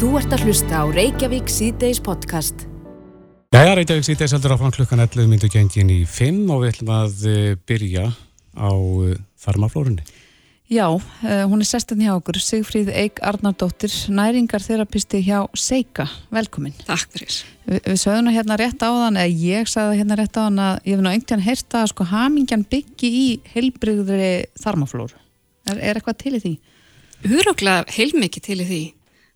Þú ert að hlusta á Reykjavík síðdeis podcast. Jæja, Reykjavík síðdeis heldur áfram klukkan 11 myndu gengin í 5 og við ætlum að uh, byrja á uh, farmaflórunni. Já, uh, hún er sestan hjá okkur, Sigfríð Eik Arnardóttir, næringarþerapisti hjá Seika. Velkomin. Takk fyrir. Vi, við sögum hérna rétt á þann, eða ég sagði hérna rétt á þann að ég hef nú einhvern heyrt að sko hamingjan byggi í heilbrigðri þarmaflóru. Er, er eitthvað til í því? Huruglega heilmikið til í því.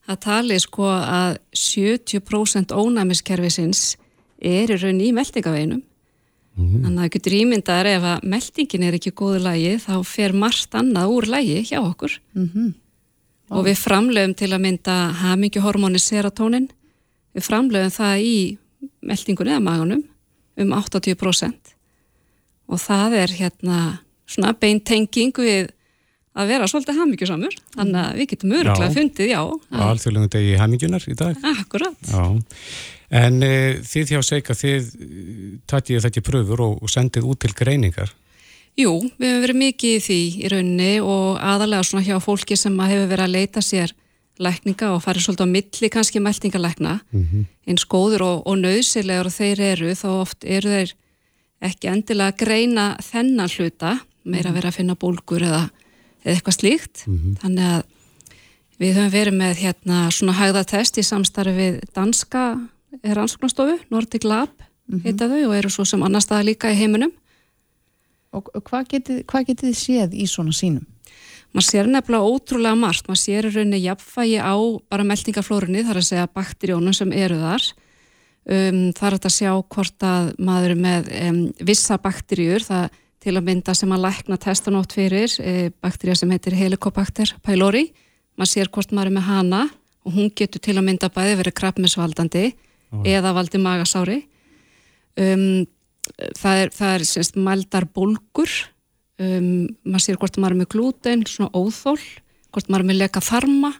Það tali sko að 70% ónæmiskerfisins er í raun í meldingaveginum Mm. Þannig að það getur ímyndar ef að meldingin er ekki góðu lægi þá fer margt annað úr lægi hjá okkur mm -hmm. og við framlegum til að mynda hamingjuhormóni serotonin við framlegum það í meldingun eða maganum um 80% og það er hérna svona beintenging við að vera svolítið hamingjusamur. Þannig að við getum öruglega fundið, já. Á alþjóðlegu degi hamingjunar í dag. Akkurat. Já. En e, þið þjá segja þið takkið þetta í pröfur og, og sendið út til greiningar? Jú, við hefum verið mikið í því í rauninni og aðalega svona hjá fólki sem hefur verið að leita sér lækninga og farið svolítið á milli kannski meldingalækna mm -hmm. eins góður og, og nöðsilegur þeir eru þá oft eru þeir ekki endilega að greina þennan hluta meira að vera að finna bólgur eða, eða eitthvað slíkt mm -hmm. þannig að við höfum verið með hérna svona hægðatest í samstarfi við danska rannsóknastofu, Nordic Lab mm -hmm. heita þau og eru svo sem annar staða líka í heiminum Og hvað getið, hvað getið þið séð í svona sínum? Man sér nefnilega ótrúlega margt, man sér rauninni jafnfægi á bara meldingaflórunni þar að segja bakterjónum sem eru þar um, þar er þetta að sjá hvort að maður er með um, vissa bakterjur, það til að mynda sem að lækna testanótt fyrir e, bakterja sem heitir Helicobacter pylori, man sér hvort maður er með hana og hún getur til að mynda bæði verið krabbmessvaldandi eða valdi magasári. Um, það er, það er semst mældar bólgur. Um, maður sér hvort maður er með glúten svona óþól, hvort maður er með leka þarma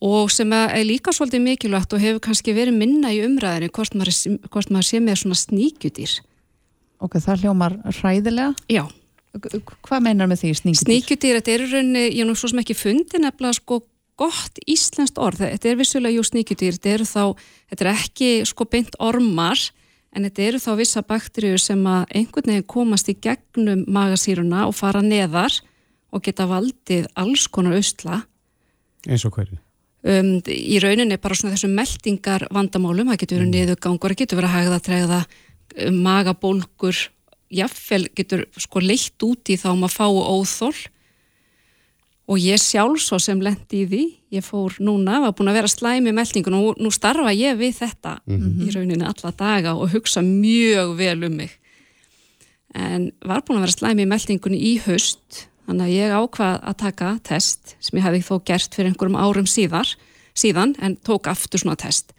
og sem er líka svolítið mikilvægt og hefur kannski verið minna í umræðinu hvort maður, hvort maður sé með svona sníkjutýr Ok, það hljómar ræðilega? Já Hvað meinar með því sníkjutýr? Sníkjutýr, þetta er rauninni, ég nú svo sem ekki fundið nefnilega sko gott íslenskt orð, þetta er vissulega jú sníkjutýr, þetta eru þá, þetta er ekki sko beint ormar en þetta eru þá vissa bakteríur sem að einhvern veginn komast í gegnum magasýruna og fara neðar og geta valdið alls konar ausla. Eins og hverju? Um, í rauninni bara svona þessum meldingar vandamálum, það getur verið mm. niðurgangur, það getur verið að hægða, tregða, magabólgur, jáfnvel getur sko leitt út í þá maður fái óþól og ég sjálf svo sem lendi í því ég fór núna, var búin að vera slæmi meldingun og nú starfa ég við þetta mm -hmm. í rauninni alla daga og hugsa mjög vel um mig. En var búin að vera slæmi meldingun í haust þannig að ég ákvað að taka test sem ég hefði þó gert fyrir einhverjum árum síðar, síðan en tók aftur svona test.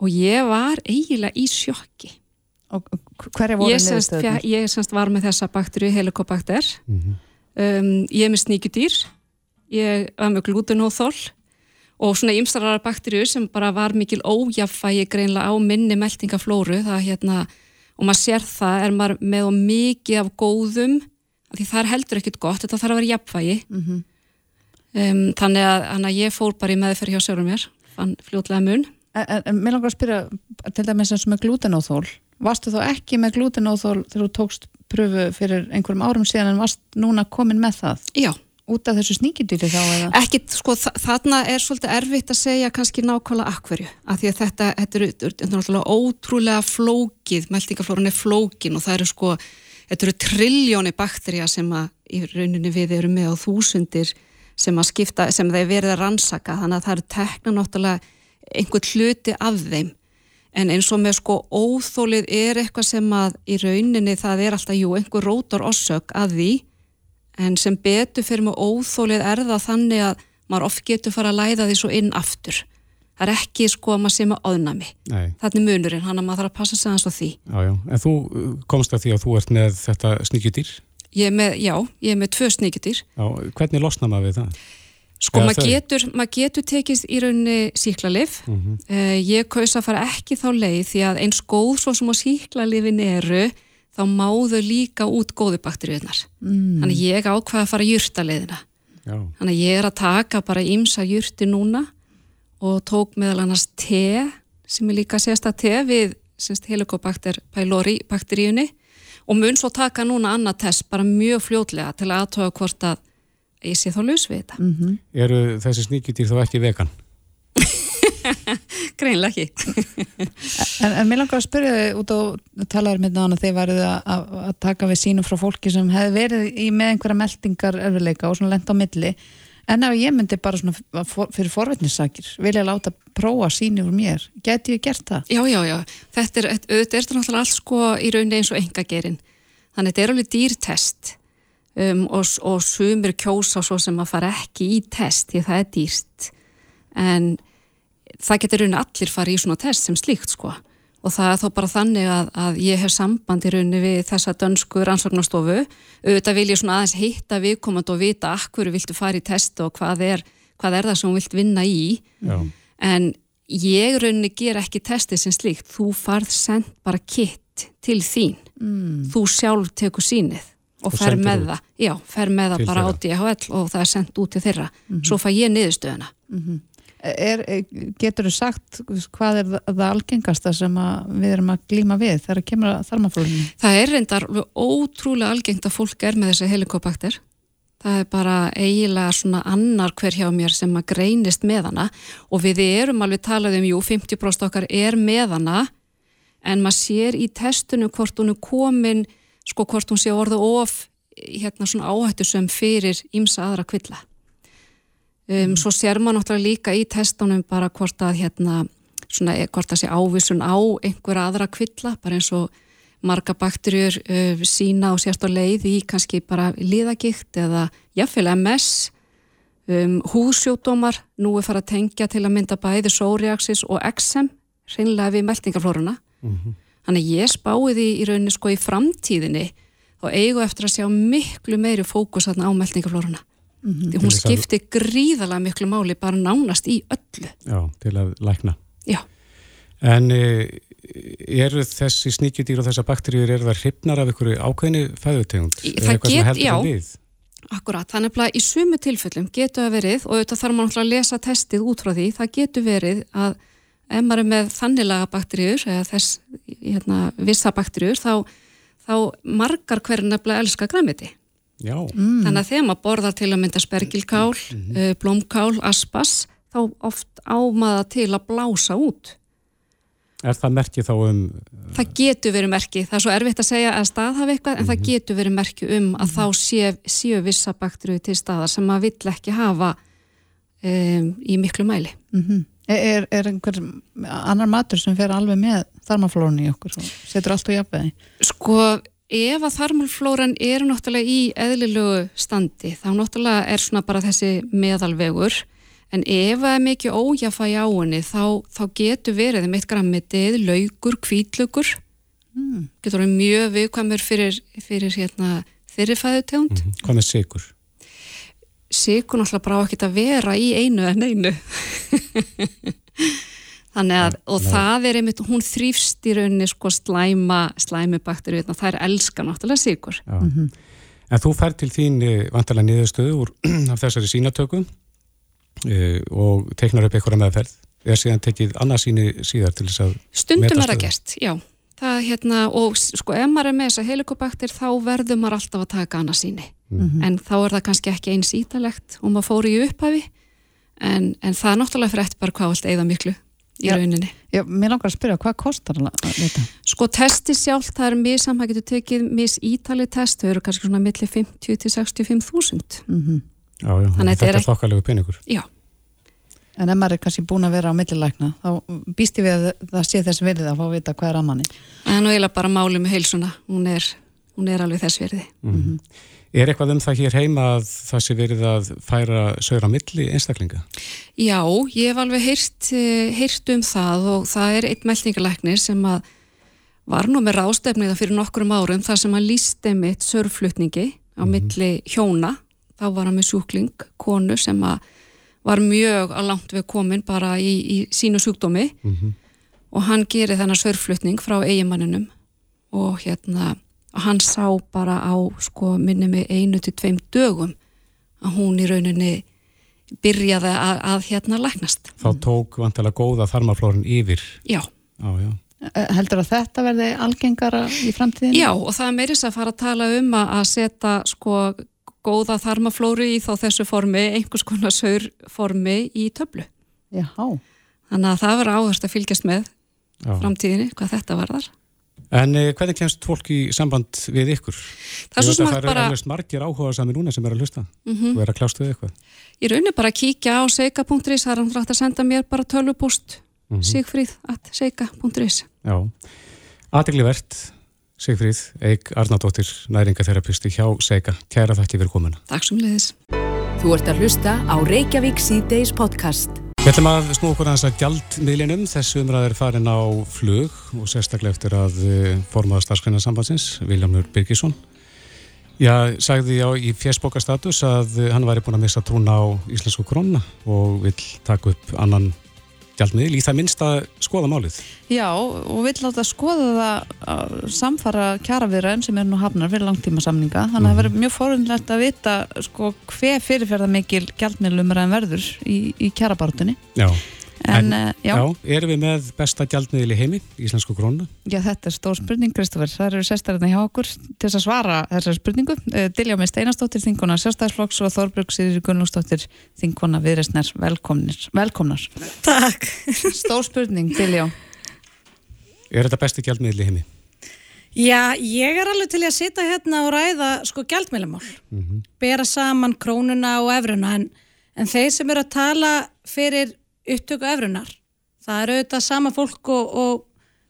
Og ég var eiginlega í sjokki hverja voru niðurstöður? Ég semst var með þessa bakterju helikobakter mm -hmm. um, ég er með sníkjudýr. Ég var með glutenóþól og svona ymstarar bakterjur sem bara var mikil ójafægi greinlega á minni meldingaflóru það hérna og maður sér það er maður með mikið af góðum því það er heldur ekkit gott, þetta þarf að vera jafnfægi mm -hmm. um, þannig að, að ég fór bara í meðferð hjá sjörum mér. Fann fljótlega mun. En, en, mér langar að spyrja til dæmis eins og með glutenóþól varstu þá ekki með glutenóþól þegar þú tókst pröfu fyrir einhverjum árum síðan en varst núna komin með það? Já út af þessu sníkjudýri þá eða? Ekki, sko, þarna er svolítið erfitt að segja kannski nákvæmlega akkverju, af því að þetta, þetta er, er náttúrulega ótrúlega flókið, meldingaflórun er flókin og það eru sko, þetta eru triljóni bakterja sem að í rauninni við eru með á þúsundir sem að skipta, sem þeir verið að rannsaka, þannig að það eru tekna náttúrulega einhvern hluti af þeim en eins og með sko óþólið er eitthvað sem að í rauninni það er alltaf, jú, einhver rótor ossök að því en sem betur fyrir með óþólið er það þannig að maður oft getur fara að læða því svo inn aftur það er ekki sko að maður sé með óðnami þannig munurinn, hann að maður þarf að passa sig aðeins á því já, já. En þú uh, komst að því að þú ert með þetta sníkjutýr? Ég er með, já, ég er með tvö sníkjutýr Hvernig losna maður við það? Sko maður getur, mað getur tekist í rauninni síklarlif mm -hmm. uh, ég kaus að fara ekki þá leið því að eins góð svo sem á síklarlifin eru þá máðu líka út góðu bakteríunar. Mm. Þannig ég ákvaði að fara júrtaleðina. Þannig ég er að taka bara ímsa júrti núna og tók meðal annars te sem er líka sérsta te við helikobakter pylori bakteríunni og mun svo taka núna annað test bara mjög fljótlega til að aðtöða hvort að ég sé þá laus við þetta. Mm -hmm. Eru þessi sníkjutýr þá ekki vegan? Greinlega ekki. en, en mér langar að spyrja þig út og talaður með nána þegar værið að, að taka við sínum frá fólki sem hefði verið í með einhverja meldingar erfileika og svona lenda á milli en ef ég myndi bara svona fyrir forvetnissakir vilja láta prófa síni úr mér, geti ég gert það? Já, já, já, þetta er, auðvitað er þetta náttúrulega alls sko í rauninni eins og engagerin þannig að þetta er alveg dýrtest um, og, og sumir kjósa svo sem að fara ekki í test því það er dýrst en það getur rauninni allir farið í svona test sem slíkt sko. Og það er þó bara þannig að, að ég hef samband í rauninni við þessa dönsku rannsóknastofu auðvitað vil ég svona aðeins hitta viðkomand og vita akkur viltu fara í test og hvað er, hvað er það sem hún vilt vinna í. Já. en ég rauninni ger ekki testið sem slíkt, þú farð send bara kitt til þín. Mm. þú sjálf tekur sínið og, Og fer með út. það já, fer með það bara á. DHL og það er sendt út til þeirra Mhm. svo fæ ég niðurstöðuna Er, getur þú sagt hvað er það algengasta sem við erum að glíma við þegar það kemur að þarmaflóðinu? Það er reyndar ótrúlega algengt að fólk er með þessi helikobakter. Það er bara eiginlega svona annar hver hjá mér sem að greinist með hana og við erum alveg talað um, jú, 50% okkar er með hana en maður sér í testunum hvort hún er komin, sko hvort hún sé orðu of hérna svona áhættusum fyrir ímsa aðra kvilla. Um, Svo sér maður náttúrulega líka í testunum bara hvort að hérna svona eh, hvort það sé ávísun á einhver aðra kvilla, bara eins og marga bakterjur uh, sína og sérst á leið í kannski bara liðagikt eða jafnvel MS um, húsjódómar nú er fara að tengja til að mynda bæði psoriasis og XM hreinlega við meldingaflóruna þannig að ég spáði því í rauninni sko í framtíðinni þá eigu eftir að sjá miklu meiri fókus þarna á meldingaflóruna því hún þess að- skipti gríðalega miklu máli bara nánast í öllu Já, til að lækna. já, En e, eru þessi sníkjutýr og þessar bakteríur, eru það hrifnar af einhverju ákveðinu fæðutegund? Er það get- heldur já. það við? Akkurat, þannig að í sumu tilfellum getur það verið, og auðvitað þarf náttúrulega að lesa testið út frá því, það getur verið að ef maður er með þannilega bakteríur eða þess hérna, vissa bakteríur, þá, þá margar hverju nefnilega elska græmiti. Já, Mm. Þannig að þegar maður borðar til að mynda spergilkál, mm blómkál, aspas, þá oft á maður til að blása út. er það merkið þá um, Það getur verið merki, það er svo erfitt að segja að stað hafa eitthvað, en það getur verið merki um að þá sé, séu vissa bakteríu til staðar sem maður vill ekki hafa um, í miklu mæli. Mm er, er einhver annar matur sem fer alveg með þarmaflóðinu í okkur og setur allt á jafnvegi? Sko, ef að þarmálflóran er náttúrulega í eðlilegu standi, þá náttúrulega er svona bara þessi meðalvegur, en ef það er mikið ójafægi á henni, þá, þá getur verið mitt grammitið, laukur, kvítlukur, Mm. getur verið mjög viðkvæmur fyrir, fyrir hérna, þeirri fæðutegund. hvað með sigur? Sigur náttúrulega bara á ekkert að vera í einu en einu. Þannig að, og það er einmitt, hún þrýfst í rauninni sko slæma, slæmi bakteríu, það er elska náttúrulega sigur. Já. En þú fær til þín e, vantarlega niðurstöðu úr af þessari sínatöku e, og teiknar upp einhverja meðferð eða síðan tekið annað síni síðar til þess að Stundum er það gert, já. Það, hérna, og sko, ef maður er með þessa helikobakter þá verður maður alltaf að taka annað síni. En þá er það kannski ekki eins ítalegt og maður fór í upphafi, en, en það er náttúrulega fyrir eftir bara hvað allt eigða miklu í Já. rauninni. Já, mér langar að spyrja, hvað kostar að þetta? Sko testi sjálf, það er misam, það getur tekið mis-ítali test, þau eru kannski svona milli 50 til 65 þúsund. Mm já, já, að þetta er er þokkalegu peningur. Já, En ef maður er kannski búin að vera á millilækna, þá býst ég við að það sé þess verið að fá að vita hvað er að manni. það er nú eiginlega bara máli með heilsuna, hún er, hún er alveg þess verði. Er eitthvað um það hér heima að það sé verið að færa sögur á milli einstaklinga? Já, ég hef alveg heyrt, eh, heyrt um það og það er eitt meldingalæknir sem að var nú með rástefniða fyrir nokkrum árum þar sem að lísti mitt sörflutningi á milli hjóna, þá var hann með sjúkling, konu sem að var mjög að langt við komin bara í, í sínu sjúkdómi og hann gerir þennan sörflutning frá eigimanninum og hérna og hann sá bara á sko minni með einu til tveim dögum að hún í rauninni byrjaði að, að hérna læknast. Þá tók vantilega góða þarmaflórin yfir. Já. Já, já. Eh, heldur að þetta verði algengara í framtíðinu? Já og það er meiris að fara að tala um að setja sko góða þarmaflóru í þá þessu formi, einhvers konar saurformi í töflu. Já. Þannig að það verður áherslu að fylgjast með já. framtíðinni, hvað þetta varðar. En eh, hvernig kemst fólk í samband við ykkur? Það er svo smart bara... Það eru margir áhuga sami núna sem er að hlusta mm -hmm. og er að klást við eitthvað. Ég raunir bara að kíkja á seika.is, það er hann frætt að senda mér bara tölvupúst mm -hmm. sigfríð.seika.is Já, aðegli verðt Sigfríð, Eik Arnardóttir næringatherapisti hjá Seika Kæra þakki fyrir komuna. Takk sem leiðis. Þú ert að hlusta á Reykjavík C-Days podcast. Við ætlum að snú okkur aðeins að gjaldmiðlinum. Þessu umræð er farin á flug og sérstaklega eftir að eh, formaða starfskrænasambansins, Viljámur Birgisson. Já, sagði á í fjersbókastatus að hann væri búin að missa trúna á íslensku krona og vil taka upp annan gjaldmiðil í það minnst að skoða málið. Já, og við láta skoða það að samfara kjaravirðaðum sem er nú hafnar fyrir langtíma samninga þannig að það Mhm. verður mjög forunlegt að vita sko hver fyrirferða mikil gjaldmiðlumræðin verður í, í kjarabártunni Já. En, En- en já, Já, já. erum við með besta gjaldmiðil í heimi, íslensku krónu? þetta er stór spurning Kristoffer, það eru sestarinn hjá okkur til að svara þessari spurningu Eh, Diljá með Steinastóttir, þingkona sjálfstæðsflokks og Þorbrug Sýri Gunnlúsdóttir þingkona viðreistnær, velkomnar. Takk. Stór spurning, Diljá Er þetta besti gjaldmiðil í heimi? Já, ég er alveg til að sitja hérna og ræða sko gjaldmælamál. Bera saman krónuna og efruna en, en þeir sem eru að tala fyrir upptöku efrunar, það eru auðvitað sama fólk og, og,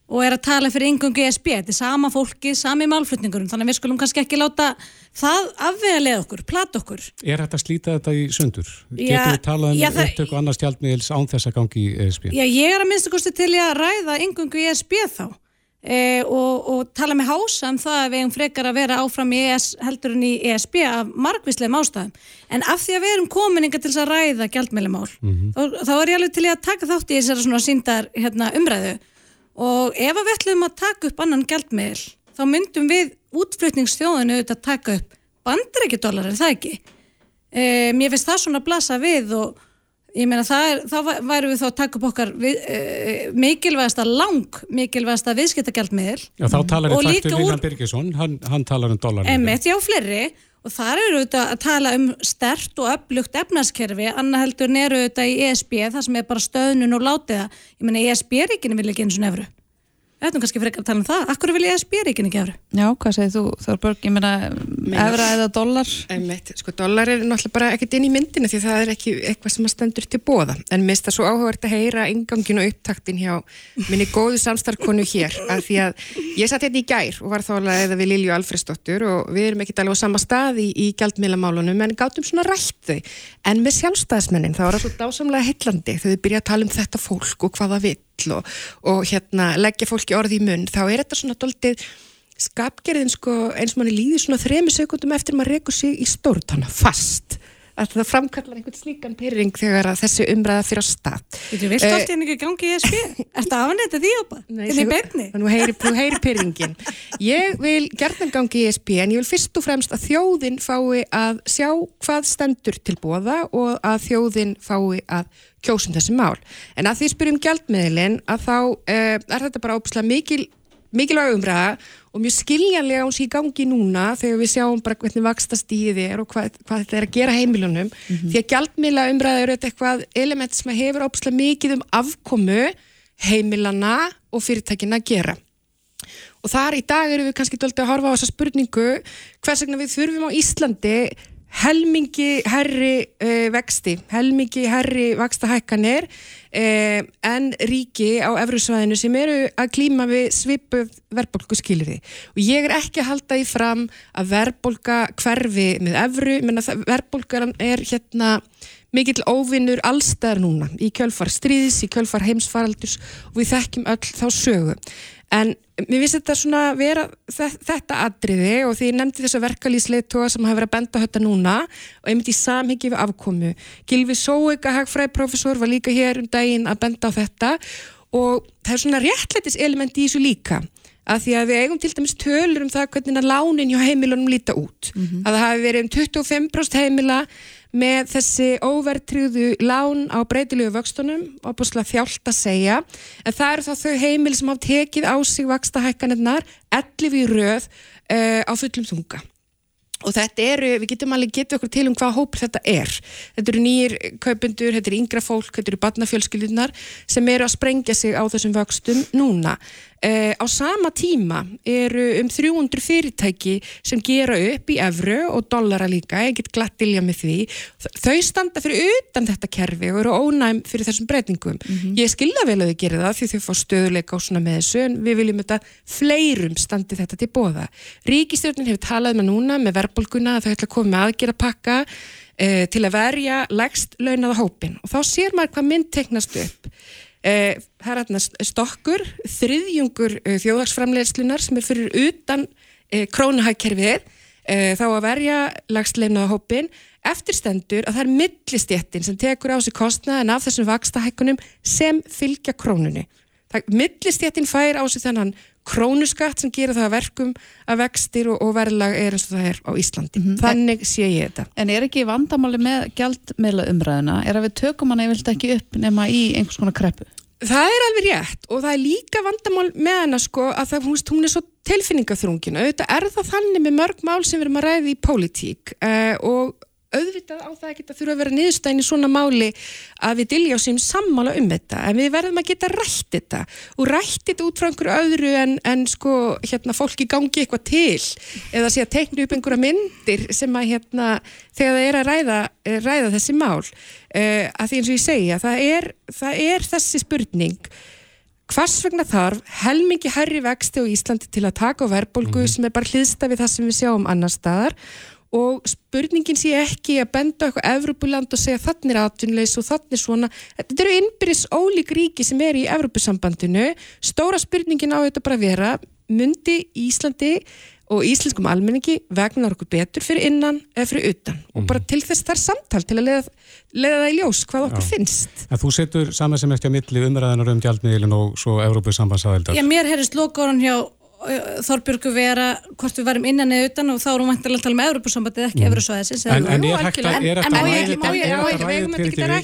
og er að tala fyrir yngungu ESB. Þetta er sama fólki, sami málflutningurum, þannig að við skulum kannski ekki láta það afvega leið okkur, plata okkur. Er þetta að slíta þetta í sundur? Já, Getum við talað um já, það- upptöku annars gjaldmiðils án þess að gangi í ESB? Já, ég er að minnstu kosti til að ræða yngungu ESB þá e, og, og tala með hása um það að við eigum frekar að vera áfram í ES heldur en í ESB af margvíslegum ástæðum. En af því að við erum komininga til þess að ræða gjaldmælimál, þá, þá er ég alveg til að taka þátt í þessari svona síndar hérna, umræðu og ef að við ætlum að taka upp annan gjaldmiðil, þá myndum við útflutningsþjóðinu auðvitað taka upp bandarækjadólar, er það ekki? E, mér finnst það svona að blasa við og ég meina það er, þá væ- værum við þá að taka upp okkar við, e, mikilvægasta lang mikilvægasta viðskiptagjaldmiðil. Já, þá talar við taktu úr- Viljan Birgisson, hann, hann talar um dólar. emitt, já fleiri. Og þar eru auðvitað að tala um stert og öflugt efnarskerfi, annað heldur neru auðvitað í ESB, það sem er bara stöðnun og látiða, ég meina ESB-ríkinu vil ekki eins og nefru Við ætlum kannski frekar að tala um það, akkur vil ESB-ríkinu ekki efru? Já, hvað segir þú Þorborg, ég meina efra eða dólar Einmitt, sko, dólar er náttúrulega bara ekkert inn í myndinu því það er ekki eitthvað sem að stendur til bóða en mér finnst það svo áhugavert að heyra ingangin og upptaktin hjá minni góðu samstarkonu hér af því að ég satt hérna í gær og var þá alveg eða við Lilju Alfredsdóttur og við erum ekkert alveg á sama stað í, í gjaldmiðlamálunum að fólk og og, hérna leggja fólki orði í munn þá er þetta svona doldið skapgerðin sko eins og manni líður svona þremi sekundum eftir maður rekur sig í stórtanna fast að það framkallar einhvern slíkan pyrring þegar að þessi umræða fyrir á stað Þú vilt Eh, allt í henni ekki gangi í ESB? Ertu að afnæta því opa? Nei, Þetta er þú- heyri, pyrringin. Ég vil gerðan gangi í ESB en ég vil fyrst og fremst að þjóðin fái að sjá hvað stendur til bóða og að þjóðin fái að kjósum þessi mál. En að því spyrjum gjaldmiðlinn að þá uh, er þetta bara óbúslega mikil mikilvæg umræða og mjög skiljanlega hún sé í gangi núna þegar við sjáum bara hvernig vaksta stíði er og hvað, hvað þetta er að gera heimilunum. Því að gjaldmiðla umræða eru eitthvað element sem hefur óbúslega mikið um afkomu heimilana og fyrirtækina að gera. Og þar í dag erum við kannski doldið að horfa á þessa spurningu hvers vegna við þurfum á Íslandi helmingi herri uh, vexti, helmingi herri vakstahækkanir uh, en ríki á efrusvæðinu sem eru að klíma við svipuð verðbólku skilriði og ég er ekki að halda í fram að verðbólka hverfi með efru, menna verðbólkaran er hérna mikill óvinnur allstæðar núna í kjölfar stríðis, í kjölfar heimsfaraldurs og við þekkjum öll þá sögu. En mér finnst þetta svona vera þe- þetta atriði og því ég nefndi þessa verkalýsleitóa sem hafa verið að benda þetta núna og einmitt í samhengi við afkomu. Gilvi Sóega, hagfræðprofessor var líka hér um daginn að benda á þetta og það er svona réttlætis element í þessu líka að því að við eigum til dæmis tölur um það hvernig að lánin hjá heimilunum líta út. Að það hafi verið um 25% heimila með þessi óvertriðu lán á breytilegu vöxtunum og búinlega þjált að segja. En það eru þá þau heimil sem hafa tekið á sig vaksta hækkanirnar 11 í röð uh, á fullum þunga. Og þetta eru, við getum alveg getið okkur til um hvað hópur þetta er. Þetta eru nýjir kaupendur, þetta eru yngra fólk þetta eru barnafjölskyldunar sem eru að sprengja sig á þessum vöxtum núna Uh, á sama tíma eru um 300 fyrirtæki sem gera upp í evru og dollara líka, ég get glatt ilja með því þau standa fyrir utan þetta kerfi og eru ónæm fyrir þessum breytingum. Mm -hmm. Ég skilða vel að þau gera það því þau fá stöðuleika og svona með þessu en við viljum þetta fleirum standi þetta til bóða. Ríkistjórnin hefur talað með núna með verðbólguna að þau ætla að koma með aðgera pakka uh, til að verja legst launaða hópin og þá sér maður hvað mynd teknast upp Eh, það er hérna stokkur, þriðjungur eh, þjóðagsframlegslunar sem er fyrir utan eh, krónuhækkerfið þá að verja lagsleifnaða hópin eftirstendur að það er millistjettin sem tekur á sig kostnaðin af þessum vakstahækkunum sem fylgja krónunni. Millistjettin fær á sig þennan krónuskatt sem gera það verkum að vextir og, og verðlag er eins og það er á Íslandi. Mm -hmm. Þannig sé ég þetta. En er ekki vandamáli með gjaldmeila umræðina? Er að við tökum hana yfirlt ekki upp nema í einhvers konar kreppu? Það er alveg rétt og það er líka vandamál með hana sko að það, hún er svo tilfinningaþrungin. Auðvitað er það þannig með mörg mál sem við erum að ræði í pólitík uh, og auðvitað á það ekki að þurfa að vera niðurstæðin í svona máli að við dilja á sem sammála um þetta en við verðum að geta rætt þetta og rætt þetta út frá einhverju öðru en, en sko hérna fólki gangi eitthvað til eða sé að teikna upp einhverja myndir sem að hérna þegar það er að ræða, eh, ræða þessi mál uh, að því eins og ég segja það er, það er þessi spurning hvers vegna þarf helmingi herri vexti á Íslandi til að taka á verbolgu mm. sem er bara hlýðsta við það sem við sjáum annar staðar og spurningin sé ekki að benda eitthvað Evrópuland og segja þannig er atvinnleis og þannig svona. Þetta eru innbyrjus ólík ríki sem er í Evrópusambandinu. Stóra spurningin á þetta bara vera myndi Íslandi og íslenskum almenningi vegnar okkur betur fyrir innan eða fyrir utan? Mm. og bara til þess þar samtal til að leiða, leiða það í ljós hvað okkur Já. finnst. En Þú setur saman sem eftir að milli umræðanar um gjaldmiðlun og svo Evrópusambandsæðildar Já, mér herist lokáran hjá Þorbjörgu vera hvort við varum innan eða utan og þá erum við vantilega að tala um Európa-sambandið ekki mm. Eurósvæðisins En, en er hægt að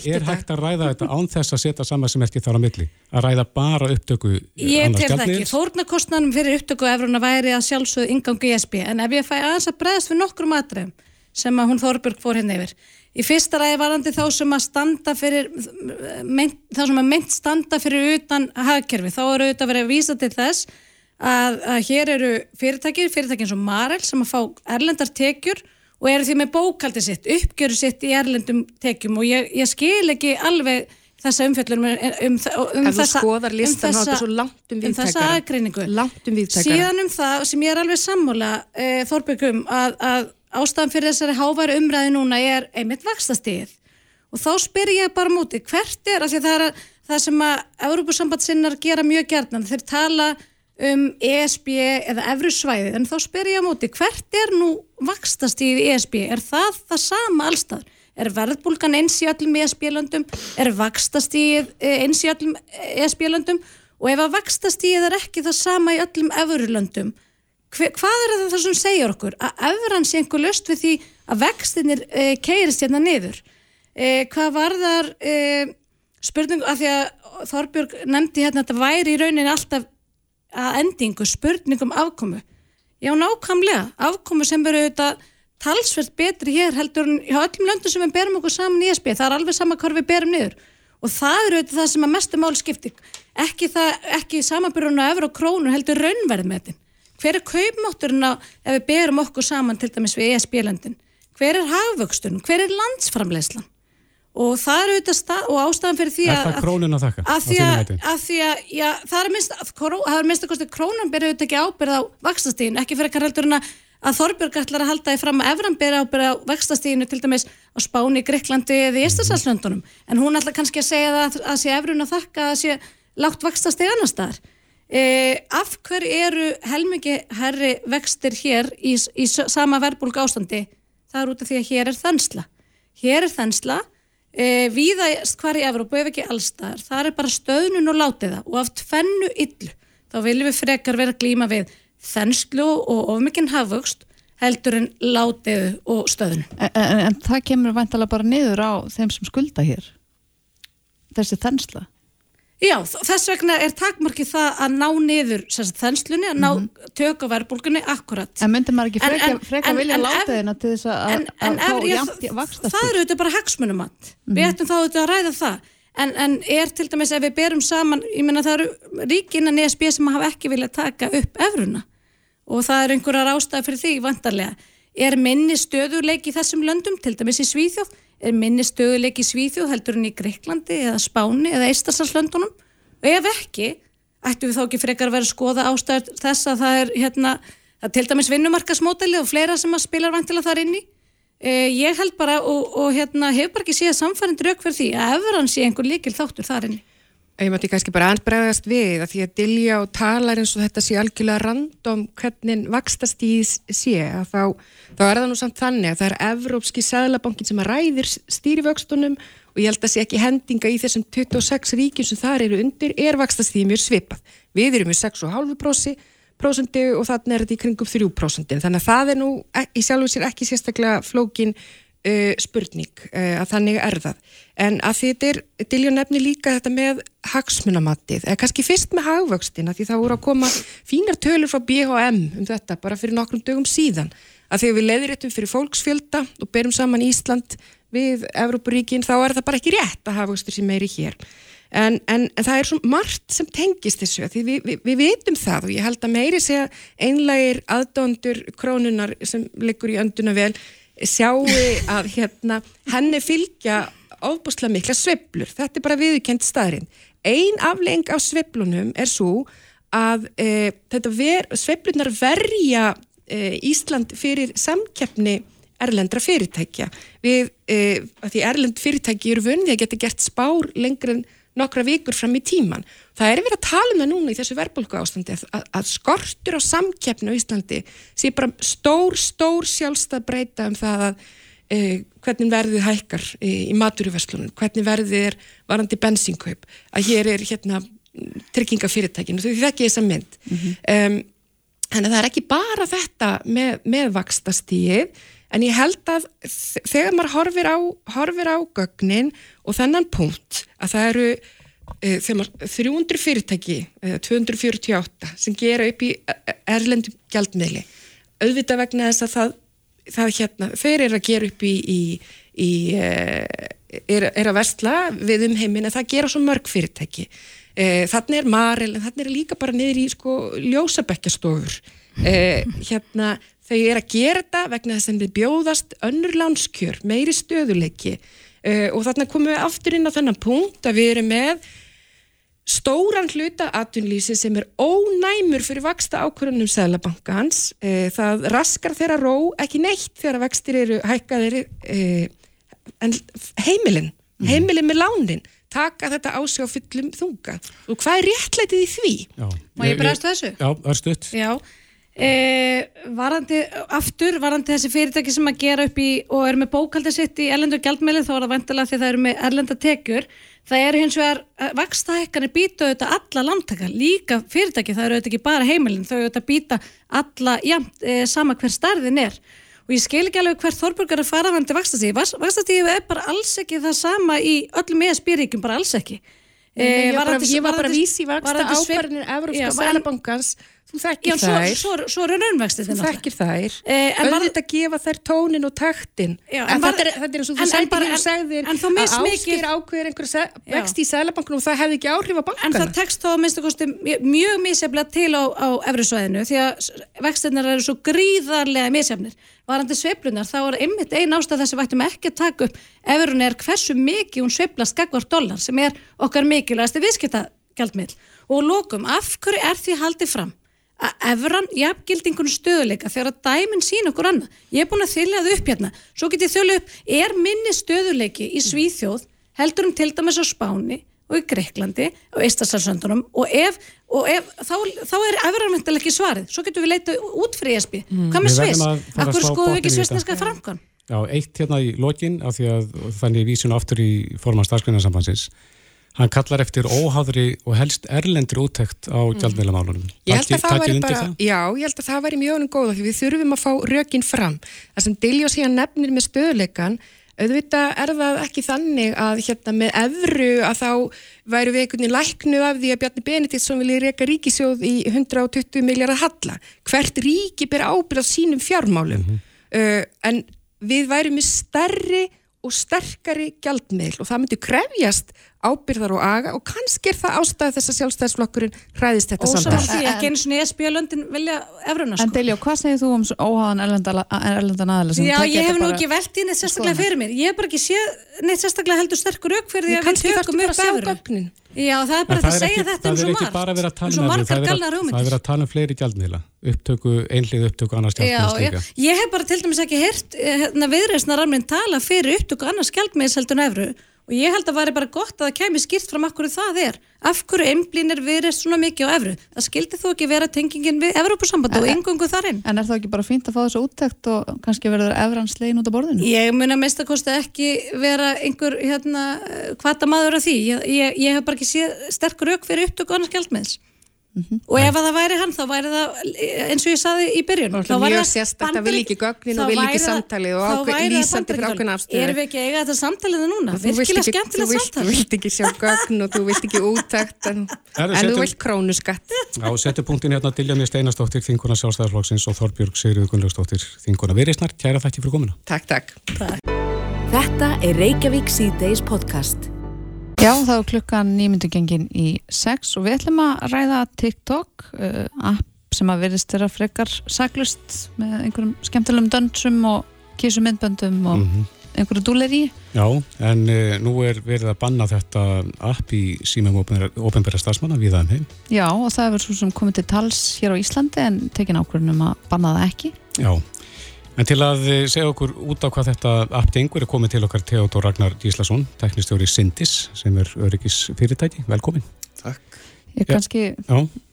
er hægt að ræða þetta án þess að setja saman sem ekki þar á milli? Að ræða bara upptöku Ég tel það ekki, fórnarkostnanum fyrir upptöku Euróna væri að sjálfsögðu ingangu í SB en ef ég fæ aðeins að bregðast við nokkrum aðdreifum sem að hún Þorbjörg fór hérna yfir. Í fyrsta ræði varandi þá sem að standa fyrir þá sem að mynd standa fyrir utan hagkerfi þá eru auðvitað verið að vísa til þess að, að hér eru fyrirtækir, fyrirtækir eins og Marel sem að fá erlendar tekjur og eru því með bókaldi sitt, uppgjöru sitt í erlendum tekjum og ég, ég skil ekki alveg þessa umfjöllur um, um, um, þessa, listan, um, þessa, um þessa aðgreiningu. Um Síðan um það sem ég er alveg sammála e, Þorbyggum að, að ástæðan fyrir þessari háværi umræði núna er einmitt vakstastíð og þá spyr ég bara múti hvert er, það er að, það sem að Európa-sambandsinnar gera mjög gerðan, þeir tala um ESB eða Evrusvæði, en þá spyr ég á móti hvert er nú vakstastíð í ESB? Er það það sama allstað? Er verðbólgan eins í öllum ESB-löndum? Er vakstastíð eh, eins í öllum ESB-löndum? Og ef að vakstastíð er ekki það sama í öllum Evrulöndum, hvað er það sem segir okkur? Að Evran sé einhver löst við því að vextinir eh, keirist hérna niður? E, hvað var þar e, spurningu, af því að Þorbjörg nefndi hérna að þetta væri í rauninni alltaf að endingu spurningum afkomu. Já, nákvæmlega, afkomu sem verður auðvitað talsvert betri hér heldur en hjá öllum löndum sem við berum okkur saman í ESB, það er alveg sama hvað við berum niður og það eru auðvitað það sem að mestu mál skipti, ekki, ekki samanbyrjun á efra og krónu heldur raunverð með þetta. Hver er kaupmátturinn á ef við berum okkur saman til dæmis við ESB-löndin? Hver er hafvöxturinn? Hver er landsframlegslan? Og það er auðvitað stað, og ástæðan fyrir því að er það krónun að þakka? að því að, að, því að já, það er minnst er minnst að krónan byrja auðvitað ekki ábyrð á vakstastíðin, ekki fyrir eitthvað heldur en að að Þorbjörg ætlar að halda því fram að Efran byrja ábyrð á vakstastíðinu til dæmis á Spáni, Greiklandi eða í Ístasalslöndunum en hún ætlar kannski að segja það að sé Efrun að þakka að sé lágt vakstastíð annar staðar. E, af hver eru helmingi herri vextir hér í, í sama verbulg ástandi það er út af því að hér er þensla. Hér er þensla e, víða hvar í Evrópu ef ekki allstaðar, það er bara stöðnun og látiða og aft fennu yllu þá viljum við frekar vera glíma við þenslu og ofmikinn hafvöxt heldur en látiðu og stöðun. En, en, en það kemur vantalega bara niður á þeim sem skulda hér þessi þensla Já, þess vegna er takmarkið það að ná niður sagt, þenslunni, að ná mm -hmm. tök á verbulgunni akkurat. En myndir maður ekki freka, en, en, freka en, vilja láta þeirna til þess að fá jæmt vakstast? Það eru þetta bara hagsmunumatt. Mm -hmm. Við ættum þá auðvitað að ræða það. En er til dæmis ef við berum saman, ég menna það eru ríkinn að NSB sem hafa ekki viljað taka upp efruna og það er einhverjar ástæði fyrir því vantarlega. Er minni stöðuleik í þessum löndum, til dæmis í Svíþjóð, er minni stöðuleik í Svíþjóð heldur en í Greiklandi eða Spáni eða Eistarsalslöndunum og ef ekki, ættu við þá ekki frekar að vera að skoða ástæður þess að það er hérna, það til dæmis vinnumarkasmóteli og fleira sem að spilar vantilega þar inni eh, ég held bara og, og hérna hefur bara ekki síðan samfærind rauk fyrir því að ef hann sé einhver líkil þáttur þar inni Ég mátti kannski bara ansbregðast við að því að Dilja og talar eins og þetta sé algjörlega random hvernig vakstastíðs sé að þá, þá er það nú samt þannig að það er Evrópski Sæðlabankin sem að ræðir stýrivöxtunum og ég held að sé ekki hendinga í þessum 26 ríkjum sem þar eru undir er vakstastíði mjög svipað. Við erum með 6,5% og þannig er þetta í kringum 3% þannig að það er nú í sjálf og sér ekki sérstaklega flókin uh, spurning uh, að þannig er það. En að þetta er, Dilja nefni líka þetta með hagsmunamattið eða kannski fyrst með hagvöxtina því það voru að koma fínar tölur frá BHM um þetta bara fyrir nokkrum dögum síðan að þegar við leiðréttum fyrir fólksfjölda og berum saman Ísland við Evrópuríkin þá er það bara ekki rétt að hagvöxtur sem meiri hér. En, en, það er svo margt sem tengist þessu því við, við, við vitum það og ég held að meiri segja einlægir aðdóndur krónunar sem liggur í önduna vel sjáu að hérna, henni fylgja ofbúslega mikla sveplur. Þetta er bara viðkend staðurinn. Einn afleng af sveplunum er svo að e, ver, sveplunar verja e, Ísland fyrir samkeppni erlendra fyrirtækja. Við, e, því erlend fyrirtæki eru vunni að geta gert spár lengur en nokkra vikur fram í tíman. Það er verið að tala um það núna í þessu verðbólku ástandi að, að skortur á samkeppnu á Íslandi sé bara stór, stór sjálfstað breyta um það að e, hvernig verðið hækkar e, í maturverslunum, hvernig verðið er varandi bensinkaup, að hér er hérna tryggingafyrirtækinu, þau þekki þessa mynd. Mm -hmm. um, þannig að það er ekki bara þetta með, með vakstastíið, en ég held að þegar maður horfir á, horfir á gögnin og þennan punkt að það eru e, maður, 300 fyrirtæki, e, 248 sem gera upp í e, e, erlendum gjaldmiðli, auðvitað vegna þess að það, það hérna, þeir eru að gera upp í, í, í e, er, er að vestla við um heimin að það gera svo mörg fyrirtæki. E, þannig er maril, þannig er líka bara niður í sko ljósabekkjastofur. Hérna þau er að gera þetta vegna þess að þið bjóðast önnur lánskjör, meiri stöðuleiki uh, og þarna komum við aftur inn á þennan punkt að við erum með stóran hluta atvinnlýsi sem er ónæmur fyrir vaksta ákvörðunum Sælabankans uh, það raskar þeirra ró ekki neitt þegar vextir eru hækkaðir uh, en heimilin mm. heimilin með lánin taka þetta á sig á fullum þunga og hvað er réttlætið í því? Já. Má ég bregast þessu? Já, örstuðt Já E, varandi, aftur varandi þessi fyrirtæki sem að gera upp í og er með bókaldið sitt í erlendur gjaldmeili þá er það vantilega því það eru með erlenda tekjur. Það er hins vegar, eh, vakstahekkanir býta auðvitað alla landtaka, líka fyrirtæki það eru auðvitað ekki bara heimilin, þau auðvitað býta alla, já, e, sama hver starðin er. Og ég skil ekki alveg hvert þorburgar er faraðandi vakstastíði vakstastíði er bara alls ekki það sama í öllum ESB-ríkum, bara alls ekki. E, ég var bara að vísi vaksta ákvarðinir Európska Sælabankans Þú þekkir þær. Svo, svo, svo eru raunvextið þinn. Þú þekkir þær. Eh, Öðvitað að gefa þær tónin og taktin. Já, en, en þetta er, þetta er eins og þú sættir hér og segðir að áskýr ákveður einhver vext í sælabankinu og það hefði ekki áhrif á bankana. En það tekst þá minnstu kosti mjög misjaflega til á, á efrisvæðinu því að vextinnar eru svo gríðarlega misjafnir. Varandi sveiplunar þá er einmitt einn ástæð þess að við ættum ekki að taka upp efurinn er hversu mikið hún sveiplast gagvar dólar sem er okkar mikilvægast og lókum af hverju er því haldið fram að efran jafngildingun stöðuleika þegar að dæminn sín okkur annað. Ég er búin að þylja það upp hérna. Svo get ég þjóla upp, er minni stöðuleiki í Svíþjóð heldur um til dæmis á Spáni og í Greiklandi og Ístasarsöndunum og ef, og ef þá, þá er efranvendileg ekki svarið. Svo getur við leita út fyrir ESB. Mm. Hvað með Sviss? Akkur skoðu ekki svissneska frankan? Já, eitt hérna í lokin af því að þannig vísinu aftur í forman starfsgrunarsambansins Hann kallar eftir óháðri og helst erlendri úttekt á mm. gjaldmiðlamálunum. Ég held að það væri bara, það? já, ég held að það væri mjög góða því við þurfum að fá rökin fram. Það sem Dilljó síðan nefnir með stöðleikan, auðvitað er það ekki þannig að hérna með evru að þá væru við einhvern veginn læknu af því að Bjarni Benediktsson vilja reyka ríkisjóð í 120 miljardar halla. Hvert ríki ber ábyrð á sínum fjármálum? Mm -hmm. uh, en við værum með stærri og sterkari gjaldmiðl og það myndi krefjast ábyrðar og aga og kannski er það ástæði þess að sjálfstæðisflokkurinn hræðist þetta samtal. Og svo því ekki eins og nýjaspíalöndin vilja efruðna sko. En Deljó, hvað segir þú um óháðan erlendan aðalega? Já, ég hef nú ekki velt í neitt sérstaklega fyrir mér. Ég hef bara ekki séð neitt sérstaklega heldur sterkur auk fyrir því að við tökum upp efruð. Já, það er bara það að segja ekki, þetta um svo margt. Það er ekki bara að vera að tala um það. Það er að tala um fleiri gjaldmiðla. Upptöku, einlið upptöku, annars gjaldmiðla. Ég hef bara til dæmis ekki hirt hérna, viðreysnar alveg tala fyrir upptöku annars gjaldmiðs heldur en efru og ég held að það væri bara gott að það kemi skýrt fram af hverju það er, af hverju einblínir verið svona mikið á efru, það skildi þú ekki vera tengingin við Evrópussamband og yngungu þarinn. En er það ekki bara fínt að fá þessu úttækt og kannski verður efrans legin út á borðinu? Ég mun að mest að kosti ekki vera einhver hérna, hvata maður af því, ég, ég, ég hef bara ekki sterkur auk fyrir upptöku annars gældmiðs. Mm -hmm. og ef það væri hann þá væri það eins og ég saði í byrjun þá væri það sérstaklega, það vil ekki gögnin og vil ekki samtali og ákveð lýsandi fyrir ákveðna afstöðu. Erum við ekki eiga þetta samtalið núna? Virkilega skemmtilega samtal. þú vilt ekki sjá gögn og þú vilt ekki úttækt en, en þú vilt krónuskatt. Já, setju punktin hérna til Janni Steinastóttir Þinguna Sjálfstæðarflokksins og Þorbjörg Sigriður Gunnlaugstóttir Þinguna Virisnar, kæra þætti fyrir komuna. Takk, takk. Þetta er Reykjavík C-Days podcast Já, þá er klukkan nýmyndugengin í 6 og við ætlum að ræða TikTok, uh, app sem að verðist vera frekar saglust með einhverjum skemmtilegum dönsum og kísumindböndum og mm -hmm. einhverju dúleri. Já, en uh, nú er verið að banna þetta app í símum ofinbæra stafsmanna við aðeim heim. Já, og það er verið svo sem komið til tals hér á Íslandi en tekin ákvörðunum að banna það ekki. Já, En til að eh, segja okkur út á hvað þetta aptengur er komið til okkar Theodor Ragnar Gíslason, teknistjóri Sindis sem er öryggis fyrirtæki. Velkomin. Takk. Ég kannski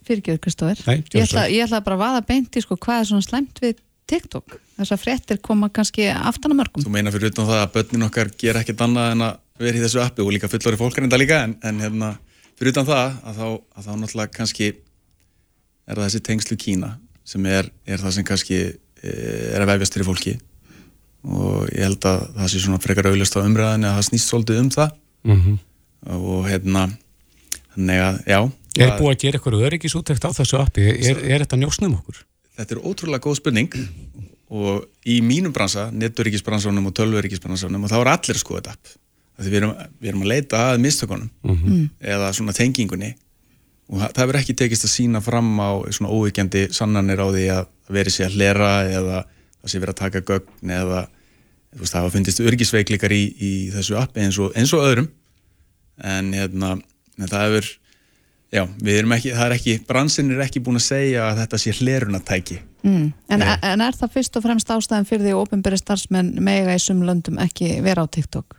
fyrirgeður Kristóður. Ég ætla, ég ætla bara að vaða beinti sko hvað er svona slemt við TikTok. Þess að fréttir koma kannski aftan að mörgum. Þú meina fyrir utan það að börnin okkar ger ekkert annað en að vera í þessu appi og líka fullori fólkar en það líka en, en hérna, fyrir utan það að þá, að þá náttúrulega kannski er það þessi tengslu Kína sem er, er það sem kannski er að vefjast fyrir fólki og ég held að það sé svona frekar auðlust á umræðinu að það snýst svolítið um það mm -hmm. og hérna þannig að, já Er búið að gera eitthvað öryggisúttekt á þessu appi? Er, er þetta njósnum okkur? Þetta er ótrúlega góð spurning og í mínum bransa, netturyggisbransanum og tölvuryggisbransanum og þá er allir að skoða þetta app við erum, við erum að leita að mistökunum mm -hmm. eða svona tengingunni og það verður ekki tekist að sína fram á svona óvíkjandi sannanir á því að veri sér að hlera eða það sé verið að taka gögn eða veist, það hafa fundist örgisveiklikar í, í þessu appi eins og, eins og öðrum en hérna en það er já, við erum ekki, það er ekki bransin er ekki búin að segja að þetta sé hlerunatæki mm. en, en er það fyrst og fremst ástæðan fyrir því að ofinbæri starfsmenn mega í sum löndum ekki vera á TikTok?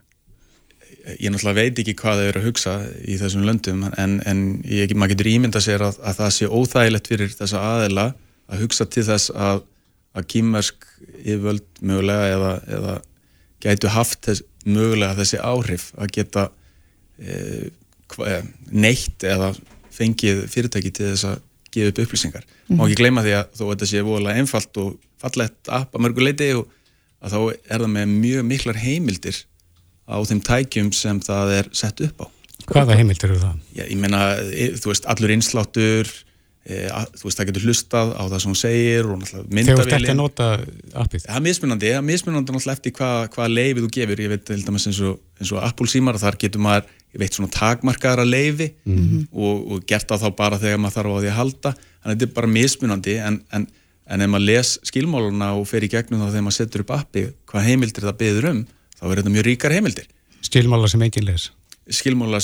ég náttúrulega veit ekki hvað þau eru að hugsa í þessum löndum en, en ég, maður getur ímynda sér að, að það sé óþægilegt fyrir þessa aðela að hugsa til þess að, að kýmversk yfirvöld mögulega eða, eða gætu haft þess, mögulega þessi áhrif að geta e, hva, e, neitt eða fengið fyrirtæki til þess að gefa upp upplýsingar. Mm -hmm. Má ekki gleyma því að þó að þetta sé voðalega einfalt og fallett app að mörguleiti og að þá er það með mjög miklar heimildir á þeim tækjum sem það er sett upp á. Hvaða heimildir eru það? Já, ég meina, e, þú veist, allur innsláttur, e, að, þú veist, það getur hlustað á það sem hún segir og náttúrulega myndavélin. Þegar þú ert ekki að nota appið? Það er mismunandi, það er mismunandi náttúrulega eftir hvað hva leifið þú gefur. Ég veit til dæmis eins og, eins og Apple símar, þar getur maður, ég veit, svona takmarkaðara leifi mm -hmm. og, og gert það þá bara þegar maður þarf á því að halda. Þannig að þetta er bara mismunandi en, en, en ef maður les skilmáluna og fer í gegnum þá þegar maður setur upp appið, hvað heimildir það beður um þá er þetta mjög ríkar heimildir. Skilmála sem engin les? Skilmála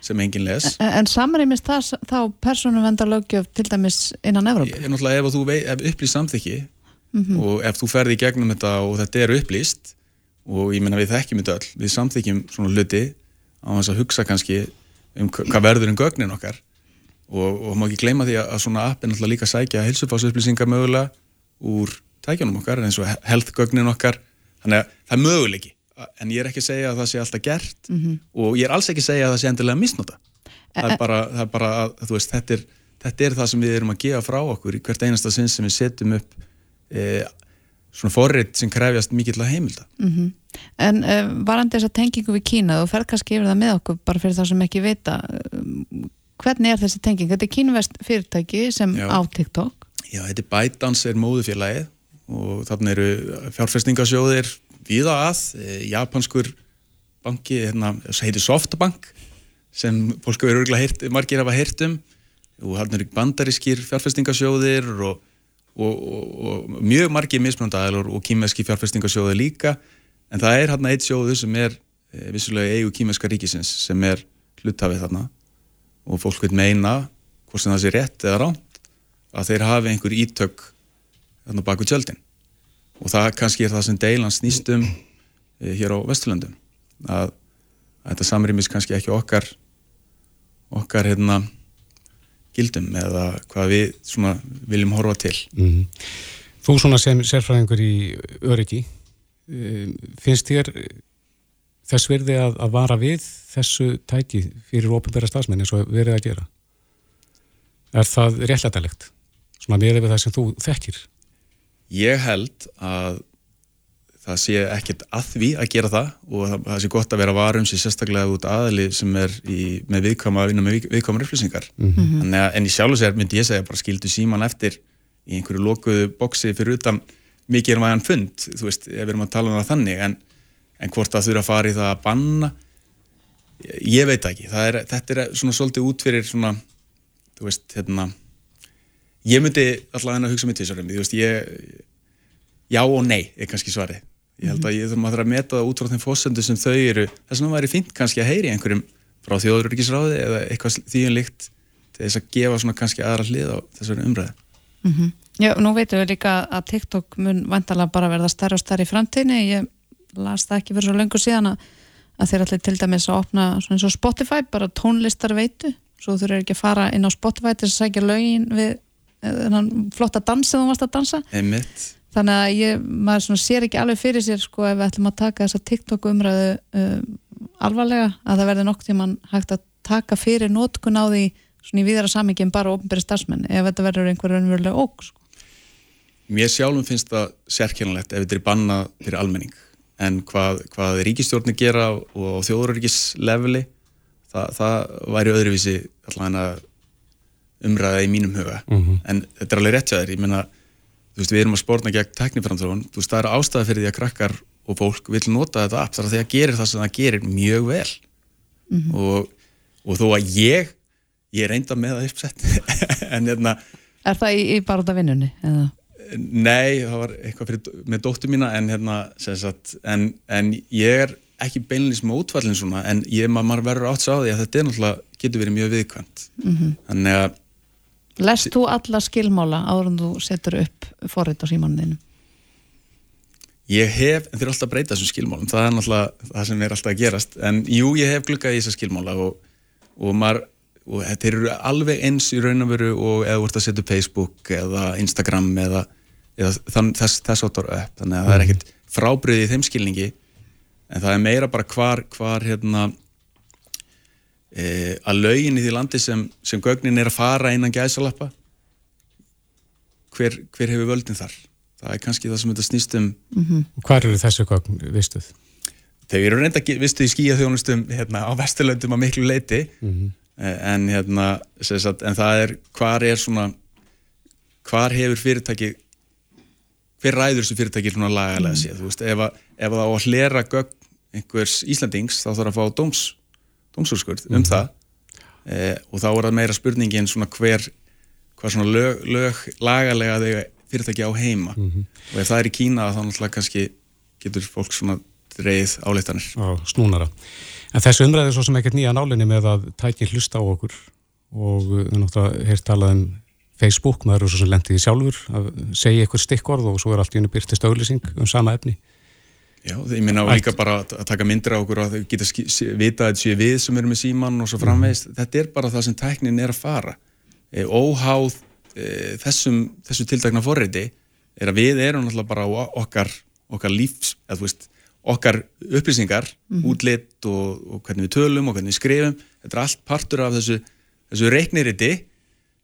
sem, sem engin les. En, en samrýmist það þá persónuvendarlögjöf til dæmis innan Evrópa? Ég náttúrulega ef þú ef upplýst samþykki mm -hmm. og ef þú ferði í gegnum þetta og þetta er upplýst og ég menna við þekkjum þetta öll, við samþykjum svona hluti á þess að hugsa kannski um hvað verður um gögnin okkar og, og má ekki gleyma því að svona app er náttúrulega líka sækja helsufásupplýsingar mögulega úr tækjanum okkar eins og health gögnin okkar þannig að það er möguleiki en ég er ekki að segja að það sé alltaf gert og ég er alls ekki að segja að það sé endilega misnota það er bara, það er bara að, þú veist, þetta er, þetta er það sem við erum að gefa frá okkur í hvert einasta sinn sem við setjum upp e, svona forrið sem krefjast mikill að heimilda En uh, varandi þessa tengingu við Kína, þú fer kannski yfir það með okkur bara fyrir það sem ekki vita hvernig er þessi tenging? Þetta er kínvest fyrirtæki sem Já. á TikTok. Já, þetta er ByteDance er móðufélagið og þarna eru fjárfestingasjóðir víða að, e, japanskur banki, hérna, sem heitir Softbank sem fólk hefur örgulega heyrt, margir hafa heyrt um. Og þarna eru bandarískir fjárfestingasjóðir og, og, og, og mjög margir mismunandæðalur og kýmesski fjárfestingasjóðir líka. En það er hérna eitt sjóður sem er e, vissulega eigu kýmeska ríkisins sem er hlutafið þarna. Og fólk vil meina hvort sem það sé rétt eða ránt að þeir hafi einhver ítök þarna baku tjöldin og það kannski er það sem deilan snýst um e, hér á Vesturlöndum að, að þetta samrýmis kannski ekki okkar okkar hérna gildum eða hvað við svona viljum horfa til Mhm. Þú svona sem sérfræðingur í öryggi um, finnst þér þess virði að, að vara við þessu tæki fyrir ópenbæra stafsmenn eins og verið að gera Er það réttlætalegt? Svona við það sem þú þekkir Ég held að það sé ekkert að því að gera það og það, það sé gott að vera varum sér sérstaklega út aðli sem er í, með viðkama að vinna með við- viðkvæmar upplýsingar. Þannig að en í sjálfu sér myndi ég segja bara skildu síman eftir í einhverju lokuðu boksi fyrir utan mikið er maður fund, þú veist, ef við erum að tala um það þannig en, en hvort það þurfa að fara í það að banna ég, veit ekki, er, þetta er svona svolítið út fyrir svona, þú veist, hérna ég myndi allavega að hugsa mig til þessari þú veist, ég já og nei er kannski svarið. Ég held að ég þurfum að þurfa að meta það út frá þeim fósendu sem þau eru, þess vegna væri fínt kannski að heyri einhverjum frá þjóðuríkisráði eða eitthvað þvíum líkt til þess að gefa svona kannski aðra hlið á þessari umræðu. Já, nú veitum við líka að TikTok mun vantarlega bara verða stærri og stærri í framtíðinni. Ég las það ekki fyrir svo löngu síðan að, þeir allir til dæmis að opna svona eins og Spotify, bara tónlistar veitu svo þú þurfir ekki að fara inn á Spotify til að sækja lögin við flotta dans sem þú varst að dansa. Einmitt, þannig að ég, maður sér ekki alveg fyrir sér sko ef við ætlum að taka þessa TikTok umræðu um, alvarlega að það verði nokk tímann hægt að taka fyrir nótkun á því svona í víðara samingin bara ofnbæri starfsmenn ef þetta verður einhver raunverulega óg sko. mér sjálfum finnst það sérkennilegt ef þetta er bannað fyrir almenning. En hvað, hvað ríkistjórnir gera og þjóðuríkisleveli það, það væri öðruvísi allavega umræða í mínum huga. En þetta er alveg rétt meina þú veist, við erum að spórna gegn tekniframþróun þú veist, það er ástæða fyrir því að krakkar og fólk vil nota þetta app, það er að því að gerir það sem það gerir mjög vel. Og, og þó að ég ég reynda með það uppsett en hérna, Er það í, í bara út af vinnunni? Eða? nei, það var eitthvað fyrir, með dóttur mína en hérna, sem sagt en, en ég er ekki beinlýs mótfallin svona, en ég, ma- maður verður átt sá því að þetta er náttúrulega, getur verið mjög viðkvæmt. Þannig að Lest þú alla skilmála áður en þú setur upp forrið á símaninu? Ég hef, en þeir eru alltaf að breyta þessum skilmálum, það er náttúrulega það sem er alltaf að gerast, en jú, ég hef glukkað í þessa skilmála og, og maður, og þetta eru alveg eins í raun og veru og eða ert að setja Facebook eða Instagram eða, eða þann, þess, þess áttar upp, þannig að það er ekkert frábriðið í þeim skilningi, en það er meira bara hvar, hvar hérna, e, að lögin í því landi sem, sem gögnin er að fara innan gæsalappa, hver, hver hefur völdin þar? Það er kannski það sem þetta snýst um. Og Hvar eru þessu gögn vistuð? Þau eru reynda, vistu, í skíaþjónustum hérna, á vesturlöndum að miklu leiti Eh, en, hérna, sem sagt, en það er, hvar er svona hvar hefur fyrirtæki hver ræður þessu fyrirtæki svona lagalega séð, þú veist, ef, að, ef það á að hlera gögn einhvers Íslandings þá þarf að fá dóms, dómsúrskurð um það. Eh, og þá er það meira spurningin svona hver hvað svona lög, lög lagalega þau fyrirtæki á heima. Og ef það er í Kína þá náttúrulega kannski getur fólk svona dreigð áleittanir á snúnara. En þessu umræði er svo sem ekkert nýja nálinni með að tækin hlusta á okkur. Og við erum náttúrulega heyrt talað um Facebook, maður er svo sem lendið í sjálfur að segja eitthvað stikkorð og svo er allt í unni byrtist auglýsing um sama efni. Já, ég minna líka bara að taka myndir á okkur og að geta vita að þetta séu við sem erum með síman og svo framvegist. Þetta er bara það sem tæknin er að fara. E, óháð e, þessum, þessu tiltakna forriti er að við erum náttúrulega bara okkar, okkar lífs, eða þú veist, okkar upplýsingar, útlitt og, og hvernig við tölum og hvernig við skrifum þetta er allt partur af þessu, þessu reikniriti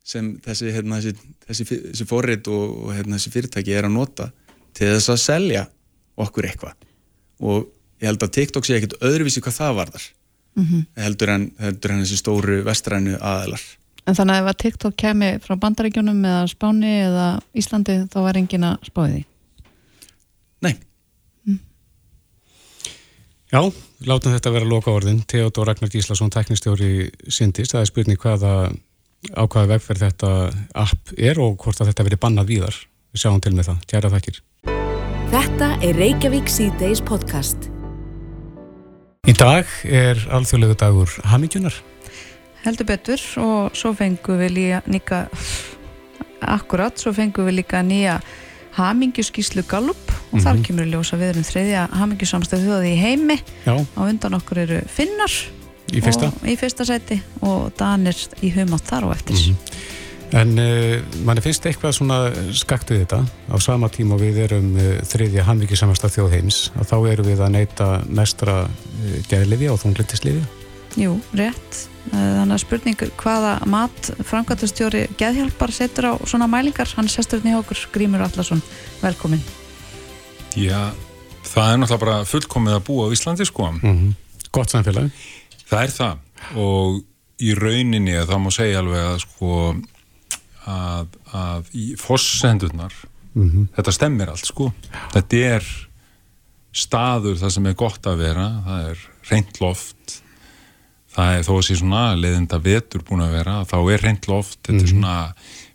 sem þessi, hérna, þessi, þessi, þessi forrit og, og hérna, þessi fyrirtæki er að nota til þess að selja okkur eitthvað og ég held að TikTok sé ekkit öðruvísi hvað það varðar heldur, en, heldur en þessi stóru vestrænu aðelar En þannig að ef að TikTok kemi frá bandaríkjunum eða Spáni eða Íslandi þá er engin að spáði því. Nei, Já, látum þetta vera loka orðin. Theodor Ragnar Gíslason, teknistjóri Sindis. Það er spurning hvaða ákvaða vegferð þetta app er og hvort að þetta veri bannað víðar. Við sjáum til með það. Kæra þakkir. Þetta er Reykjavík C-Days podcast. Í dag er alþjóðlegu dagur hamingjunar. Heldur betur og svo fengum við líka, líka akkurat, svo fengum við líka nýja hamingjuskíslu Gallup og þar kemur í ljós að við erum þriðja hamingjusamstöð þjóði í heimi Já, á undan okkur eru finnar í fyrsta. og, í fyrsta sæti og danir í humátt þar og eftir En uh, manni finnst eitthvað svona skakt við þetta. Á sama tíma og við erum uh, þriðja hamingjusamasta þjóð heims og þá erum við að neyta mestra uh, gerðlifi og þunglindislifi. Jú, rétt Eh, þannig að spurning hvaða mat framkvæmtastjóri geðhjálpar setur á svona mælingar hann sestur hérna í okkur, Grímur Allarsson velkomin. Já, það er náttúrulega bara fullkomið að búa á Íslandi sko. Mm Gott samfélag. Það er það og í rauninni að það má segja alveg að sko að, að í fossendurnar Mm þetta stemmir allt sko. Þetta er staður það sem er gott að vera, það er reynd loft, það er þó að sé svona leðinda vetur búin að vera, þá er reynd loft, þetta er svona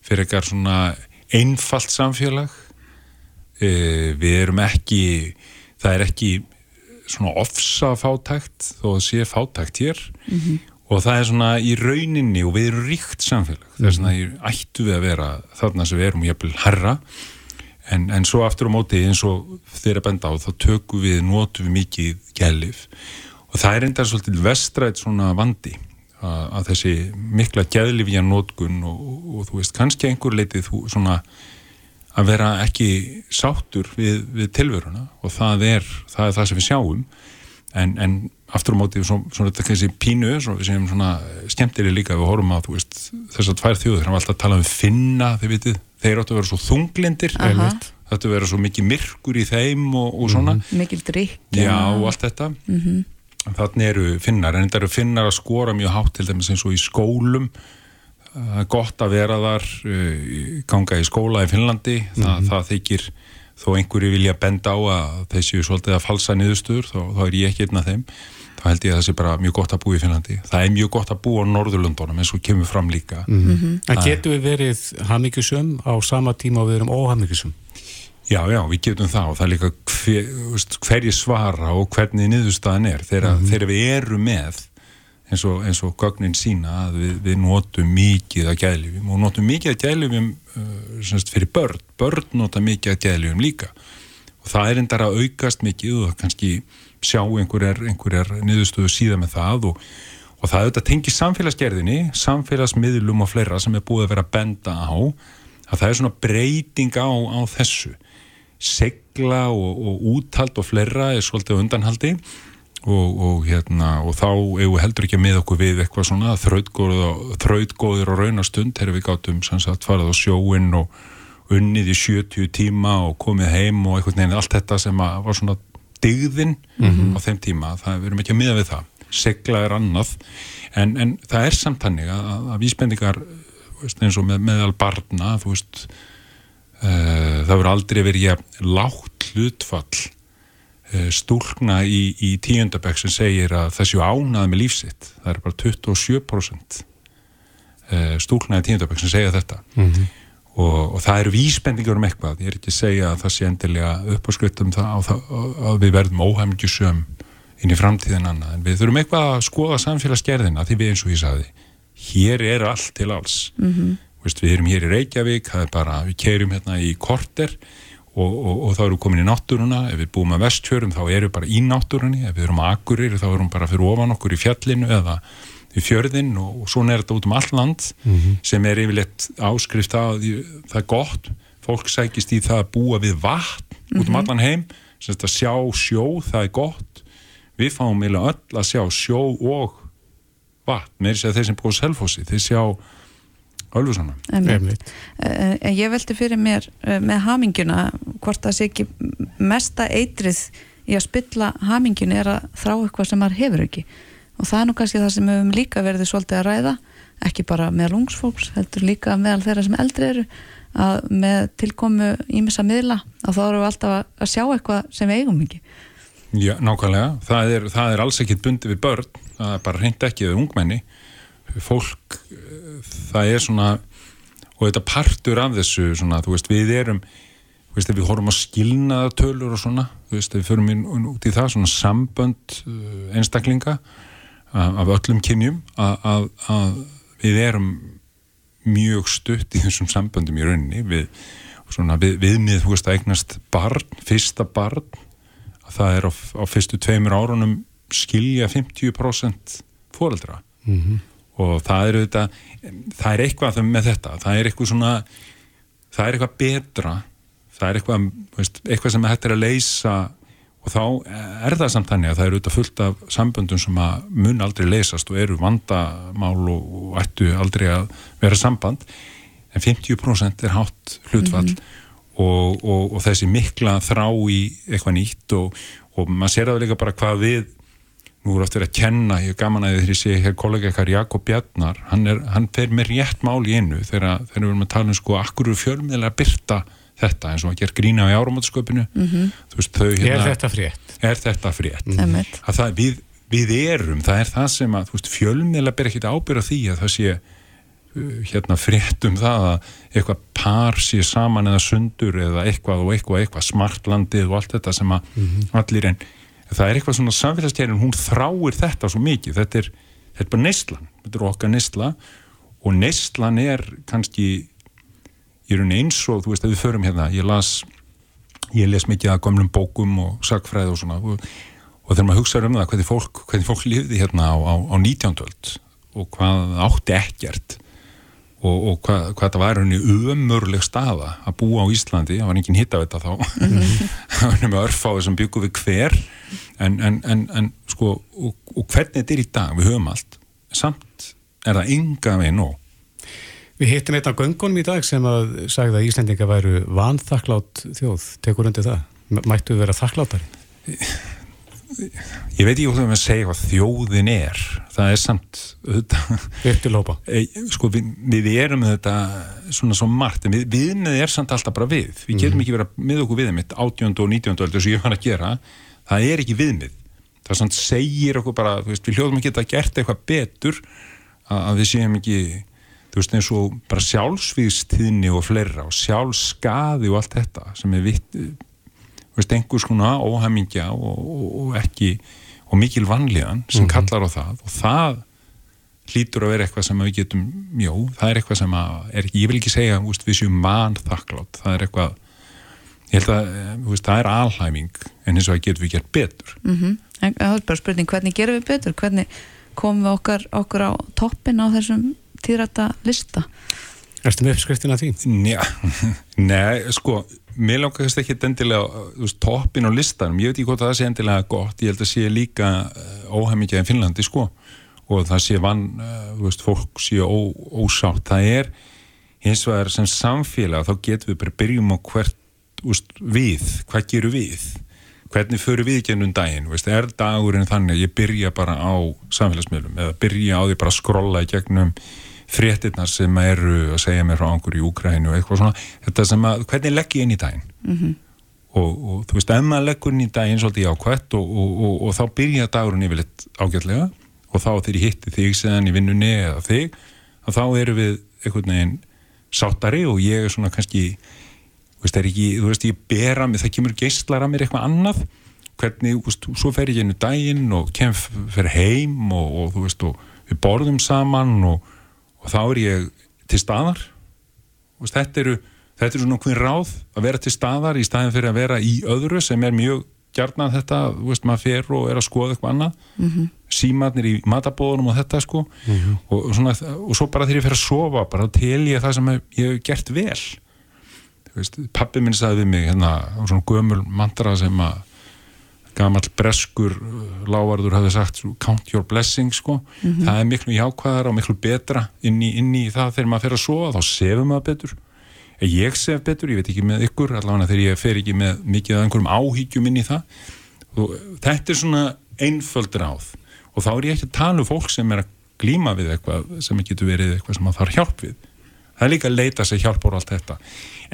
fyrir ekkar svona einfalt samfélag, e, við erum ekki, það er ekki svona ofsa fátækt þó að sé fátækt hér og það er svona í rauninni og við erum ríkt samfélag, það er svona ættu við að vera þarna sem við erum jafnvel herra En, en svo aftur á móti eins og þeir að benda á þá tökum við, notum við mikið gælif. Og það er enda svolítið vestrætt svona vandi að, að þessi mikla gæðlifja nótkun og, og, og þú veist kannski að einhver leitið þú svona að vera ekki sáttur við, við tilveruna. Og það er, það er það sem við sjáum. En, en aftur á móti svona, svona þetta kannski pínu segjum svona skemmtilega líka við horfum að veist þessar tvær þjóður hann var alltaf að tala um finna þeir áttu að vera svo þunglindir þetta að vera svo mikið myrkur í þeim og, og svona. Mikil drikk Já, og allt þetta. Mm Þannig eru finnar, en þetta eru finnar að skora mjög hátt til dæmis eins og í skólum. Er gott að vera þar uh, ganga í skóla í Finnlandi. Það, það þykir þó einhverju vilja benda á að þessi svolítið að falsa niðurstöður, þá, þá er ég ekki einn af þeim. Þá held ég að það sé bara mjög gott að búa í Finnlandi. Það er mjög gott að búa á Norðurlundunum eins og kemur fram líka. En getum við verið hamingjusum á sama tíma og við erum óhamingjusum? Já, já, við getum það. Og það er líka hver, hverju svara og hvernig niðurstaðan er. Þegar, þegar við erum með eins og, eins og gögnin sína að við, við notum mikið að gæðlifjum og notum mikið að gæðlifjum uh, fyrir börn, börn nota mikið að gæðlifjum líka. Og það er endara aukast mikið og kannski sjá einhverjar, einhverjar niðurstöðu síðan með það og, og það auðvitað tengir samfélagsgerðinni, samfélagsmiðlum og fleira sem er búið að vera að benda á að það er svona breyting á, á þessu. Segla og, og úthald og fleira er svolítið undanhaldi og, og, hérna, og þá við heldur ekki með okkur við eitthvað svona þrautgóður og raunastund þegar við gátum sagt, farað á sjóin og unnið í 70 tíma og komið heim og eitthvað neina allt þetta sem var svona digðin á þeim tíma, það við erum ekki að miða við það. Segla er annað. En, en það er samt hannig að, að, vísbendingar veist, eins og með, meðal barna veist uh, það verður aldrei verið lágt hlutfall stúlna í, í tíundabæk sem segir að þessu ánað með lífsitt það er bara 27% uh, stúlna í tíundabæk sem segja þetta. Og, og það eru vísbendingar um eitthvað. Ég er ekki að segja að það sé endilega upp á skuttum það, á það að við verðum óhæmgjusum inn í framtíðin annað. En við þurfum eitthvað að skoða samfélagsgerðina því við eins og ég sagði hér er allt til alls. -hmm. Vist, við erum hér í Reykjavík það er bara, við keirum hérna í korter og, og, og þá erum við komin í náttúruna. Ef við búum að vestfjörum þá erum við bara í náttúrunni. Ef við erum að akkurir þá erum við bara fyrir ofan okkur í fjallinu eða í fjörðin og, og svona er þetta út um all land sem er yfirleitt áskrift að það er gott. Fólk sækist í það að búa við vatn út um allan heim. Semst að sjá sjó, það er gott. Við fáum eiginlega öll að sjá sjó og vatn, með þess að þeir sem búið selfossi, þeir sjá Ölfusana. En, en ég veldi fyrir mér eh, með haminguna hvort það sé ekki mesta eitrið í að spilla haminginu er að þrá eitthvað sem maður hefur ekki. Og það er nú kannski það sem við höfum líka verið svolítið að ræða, ekki bara með lungsfólks, heldur líka meðal þeirra sem eldri eru að með tilkomu ímissa miðla að þá eru við alltaf að sjá eitthvað sem við eigum ekki. Já, nákvæmlega, það er, það er alls ekkit bundi við börn, það er bara reynd ekki við ungmenni, fólk það er svona og þetta partur af þessu svona, þú veist, við erum veist, við horfum að skilna tölur og svona, þú veist, við förum inn út í það, svona sambönd uh, einstaklinga af öllum kynjum að við erum mjög stutt í þessum samböndum í rauninni við, svona, við, viðmið, þú veist, að eignast barn, fyrsta barn að það er á, á fyrstu tveimur árunum skilja 50% fóreldra mm -hmm. Og það er þetta það er eitthvað með þetta. Það er eitthvað svona það er eitthvað betra. Það er eitthvað, veist, eitthvað sem hættir að leysa. Og þá er það samt þannig að það eru auðvitað fullt af samböndum sem að mun aldrei leysast og eru vandamál og, og ættu aldrei að vera samband. En 50% er hátt hlutfall mm -hmm og, og, og þessi mikla þrá í eitthvað nýtt og, og maður sér að líka bara hvað við nú er verið að kenna, ég er gaman að ég sé hér kollega eitthvað Jakob Bjarnar hann, er, hann fer með rétt mál í einu þegar, þegar við erum að tala um sko akkur fjölmiðlega byrta þetta eins og að gera grína á áramáttasköpunu mm -hmm. hérna, er þetta frétt? Er þetta frétt? Mm -hmm. það, við, við erum, það er það sem að veist, fjölmiðlega ber ekki ábyrða því að það sé Uh, hérna fréttum það að eitthvað par sé saman eða sundur eða eitthvað og eitthvað, eitthvað smartlandið og allt þetta sem að mm -hmm. allir en það er eitthvað svona samfélagsstjærn hún þráir þetta svo mikið. Þetta er, þetta er bara neistlan þetta er okkar neistla og neistlan er kannski ég er eins og þú veist að við förum hérna ég las, ég les mikið að gömlum bókum og sagfræð og svona. Og, og þegar maður hugsaður um það hvernig fólk, hvernig fólk lifði hérna á, á, á 19. og hvað átti ekkert og, og hvað, hvað þetta var henni umörleg staða að búa á Íslandi. Það var enginn hitt af þetta þá það var með örfáði sem byggum við hver. En, en, en, en sko og, og hvernig þetta er í dag, við höfum allt. Samt er það ynga við nóg. Við hittum einn á göngunum í dag sem að sagði að Íslandinga væru vanþakklátt þjóð, tekur undir það? Mættu vera þakklátari ég veit ekki hvað við segja hvað þjóðin er það er samt e, sko, við, við erum þetta svona svo margt við, viðmið er samt alltaf bara við við getum mm. ekki verið að miða okkur við mitt 18. og 19. öldur sem ég var að gera það er ekki viðmið það samt segir okkur bara veist, við hljóðum að geta eitthvað betur að, að við séum ekki þú veist eins og bara sjálfsvíðstíðni og fleira og sjálfskaði og allt þetta sem er vitt veist, einhvers konar óhæmingja og, og, og ekki og mikil vanlíðan sem mm -hmm. kallar á það og það hlýtur að vera eitthvað sem við getum mjó, það er eitthvað sem að er, ég vil ekki segja, veist, við séum mann þakklátt, það er eitthvað ég held að, veist, það er alhæming en eins og það getum við gert betur mm -hmm. en það er bara spurning, hvernig gerum við betur hvernig komum við okkar, okkur á toppin á þessum týrata lista Erstu með uppskriftin að því? Njá, nei, sko mér langast ekki endilega toppin á listanum, ég veit ekki hvort það sé endilega gott, ég held að sé líka uh, óhæmikið en Finnlandi sko. Og það sé vann, uh, veist, fólk sé ó, ósátt, það er hins vegar sem samfélag þá getum við bara byrjum á hvert veist, við, hvað gerum við? Hvernig förum við ekki ennum daginn? Veist, er dagurinn þannig að ég byrja bara á samfélagsmiðlum? Eða byrja á því bara að skrolla í gegnum fréttinnar sem eru að segja mér frá angur í Úkrænu og eitthvað svona þetta sem að, hvernig legg ég inn í daginn mm -hmm. og, og þú veist, ef maður leggur inn í daginn svolítið ákvæmt og, og, og þá byrja dagurinn yfirleitt ágætlega og þá þegar ég hitti þig seðan í vinnunni eða þig, þá eru við einhvern veginn sáttari og ég er svona kannski veist, ekki, þú veist, ég bera mig, það kemur geistlar að mér eitthvað annað hvernig, þú veist, svo fer ég inn í daginn og kem fyrir heim og þú veist, og við borðum saman og og þá er ég til staðar og þetta eru, þetta eru svona hvern ráð að vera til staðar í staðin fyrir að vera í öðru sem er mjög gjarnað þetta, þú veist, maður fer og er að skoða eitthvað annað, mm -hmm. símatnir í matabóðunum og þetta sko mm -hmm. og, og, svona, og svo bara þegar ég fer að sofa bara tel ég það sem ég hef gert vel þú veist, pappi minn sagði við mig hérna, svona gömul mantra sem að gamall breskur lávarður hafði sagt count your blessings sko. Mhm. það er miklu jákvæðar og miklu betra inn í, inn í það þegar maður fer að sofa þá sefum maður betur. Ég sef betur, ég veit ekki með ykkur allavega þegar ég fer ekki með mikið af einhverjum áhyggjum inn í það. Og þetta er svona einföld ráð. Og þá er ég ekki að tala um fólk sem er að glíma við eitthvað sem getur verið eitthvað sem maður þarf hjálp við. Það er líka að leita sér hjálp og allt þetta.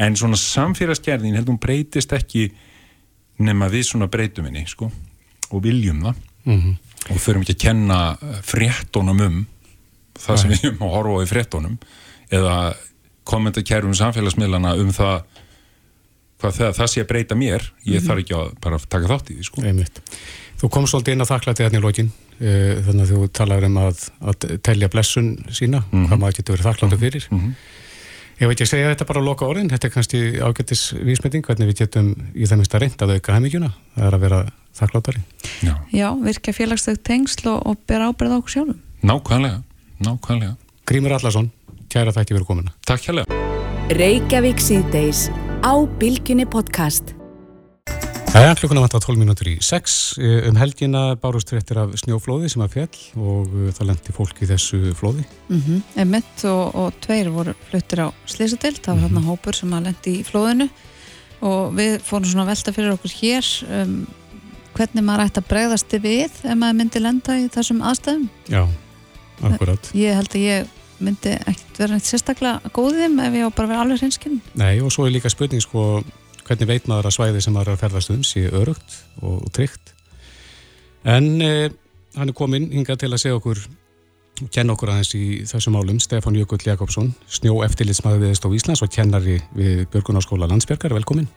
En svona samfélagsgerðin heldur hún breytist ekki nema við svona breytum henni sko. Og viljum það. Mhm. og förum ekki að kenna fréttonum um það sem við erum að horfa á í fréttonum eða kommentarkerfum samfélagsmiðlana um það hvað það, það sé að breyta mér. Ég þarf ekki að bara taka þátt í því sko. Þú kom svolítið inn að þakklæti hérna í lokin. Uh, þannig að þú talar um að, að telja blessun sína, hvað maður getur verið þakkláttu fyrir. Ég veit ég segja þetta bara að loka orðin, þetta er kannski ágættis vísmynding, hvernig við getum í það minnst að reynda að auka heimíkjuna, það er að vera þakklátari. Já. Já, virka félagstöð tengsl og, og bera ábyrð á okkur sjálfum. nákvæmlega, nákvæmlega Grímur Allarsson, kæra þætti verið komuna. Takk hérlega Er klukkuna vant á 12 mínútur í 6. Um helgina bárust fréttir af snjóflóði sem að fjall og uh, það lendi fólk í þessu flóði. Mm -hmm. Emmett og, og tveir voru fluttir á Slisadelt, það var hérna hópur sem að lendi í flóðinu og við fórum svona velta fyrir okkur hér um, hvernig maður ætti að bregðast við ef maður myndi lenda í þessum aðstæðum. Já, akkurat. Ég held að ég myndi ekkert vera neitt sérstaklega góðum ef ég á bara að vera alveg hreinskinn. Nei, og svo er líka spurning sko, hvernig veit maður að svæði sem maður er að ferðast um sé örugt og, og tryggt. En eh, hann er kominn hingað til að segja okkur, kenna okkur aðeins í þessum málum, Stefán Jökull Jakobsson, snjó eftirlitsmaður við Stof Íslands og kennari við Björgunarskóla Landsbjörgar, velkomin.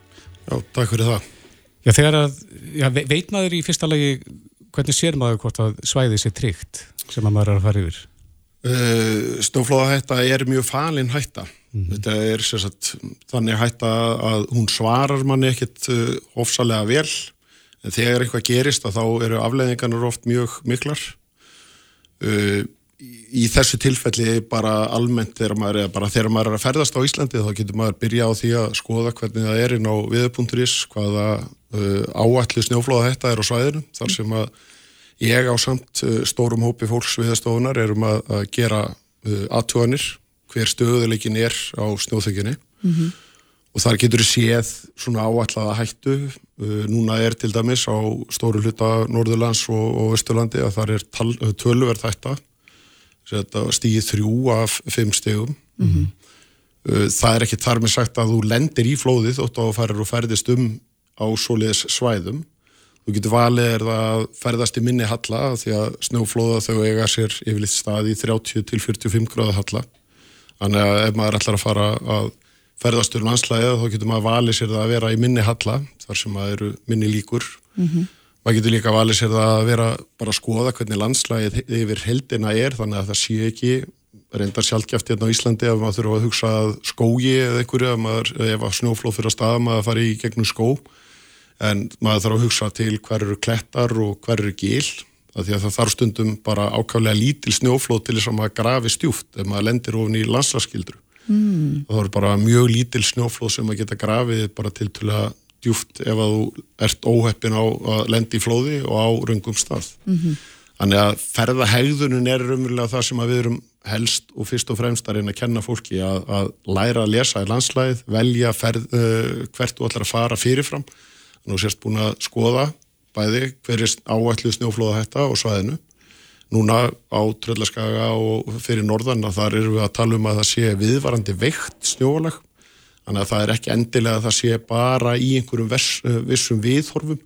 Já, takk fyrir það. Já, þegar að, já, ve- veit maður í fyrsta lagi, hvernig sér maður hvort að svæði sé tryggt sem að maður er að fara yfir? Uh, snjóflóðahætta er mjög falin hætta. Þetta er sagt, þannig hætta að hún svarar manni ekkit uh, ofsalega vel en þegar eitthvað gerist að þá eru afleðingarnir oft mjög miklar. Uh, í þessu tilfelli bara almennt þegar maður, bara þegar maður er að ferðast á Íslandi þá getur maður byrja á því að skoða hvernig það er inn á viður.is hvaða uh, áallu snjóflóða þetta er á svæðinu þar sem að ég á samt uh, stórum hópi fólks viðstofunar erum að, að gera uh, aðtjóðanir hver stöðuleikin er á snjóþökinni og þar getur séð svona áallaða hættu. Uh, núna er til dæmis á stóru hluta Norðurlands og, og Östurlandi að þar er tal, töluverð hætta. Stíði þrjú af fimm stegum uh, það er ekki þar með sagt að þú lendir í flóðið þótt að þú farir og ferðist um á svoleiðis svæðum þú getur valið er það að ferðast í minni halla því að snjóflóða þau eiga sér yfirleitt stað í 30 til 45 gráða halla. Þannig að ef maður ætlar að fara að ferðast um landslæðið þá getur maður valið sér það að vera í minni halla þar sem maður eru minni líkur. Maður getur líka valið sér það að vera bara að skoða hvernig landslæðið yfir heldina er þannig að það sé ekki reyndar sjálfgeft hérna á Íslandi ef maður þurfa að hugsa að skógi eða einhverju ef, ef að snjóflóð fyrir að staða maður fari í gegnum skó en maður þarf að hugsa til hver eru klettar og hver eru gil af því að það þarf stundum bara ákvæmlega lítil snjóflóð til þess að maður grafi stjúft ef maður lendir ofin í landslaskildru mm. það er bara mjög lítil snjóflóð sem maður geta grafið bara til til að djúft ef að þú ert óheppin á að lendi í flóði og á röngum stað. Þannig að ferðahegðunin er raunverulega það sem að við erum helst og fyrst og fremst að reyna að kenna fólki að, að læra að lesa í landslæðið velja ferð, uh, hvert þú ætlar að fara fyrirfram nú sérst búin að skoða bæði hver er áætlu snjóflóða hætta á svæðinu. Núna á Tröllaskaga og fyrir norðan að þar erum við að tala um að það sé viðvarandi veikt snjóalag. Þannig að það er ekki endilega að það sé bara í einhverjum vers, uh, vissum viðhorfum.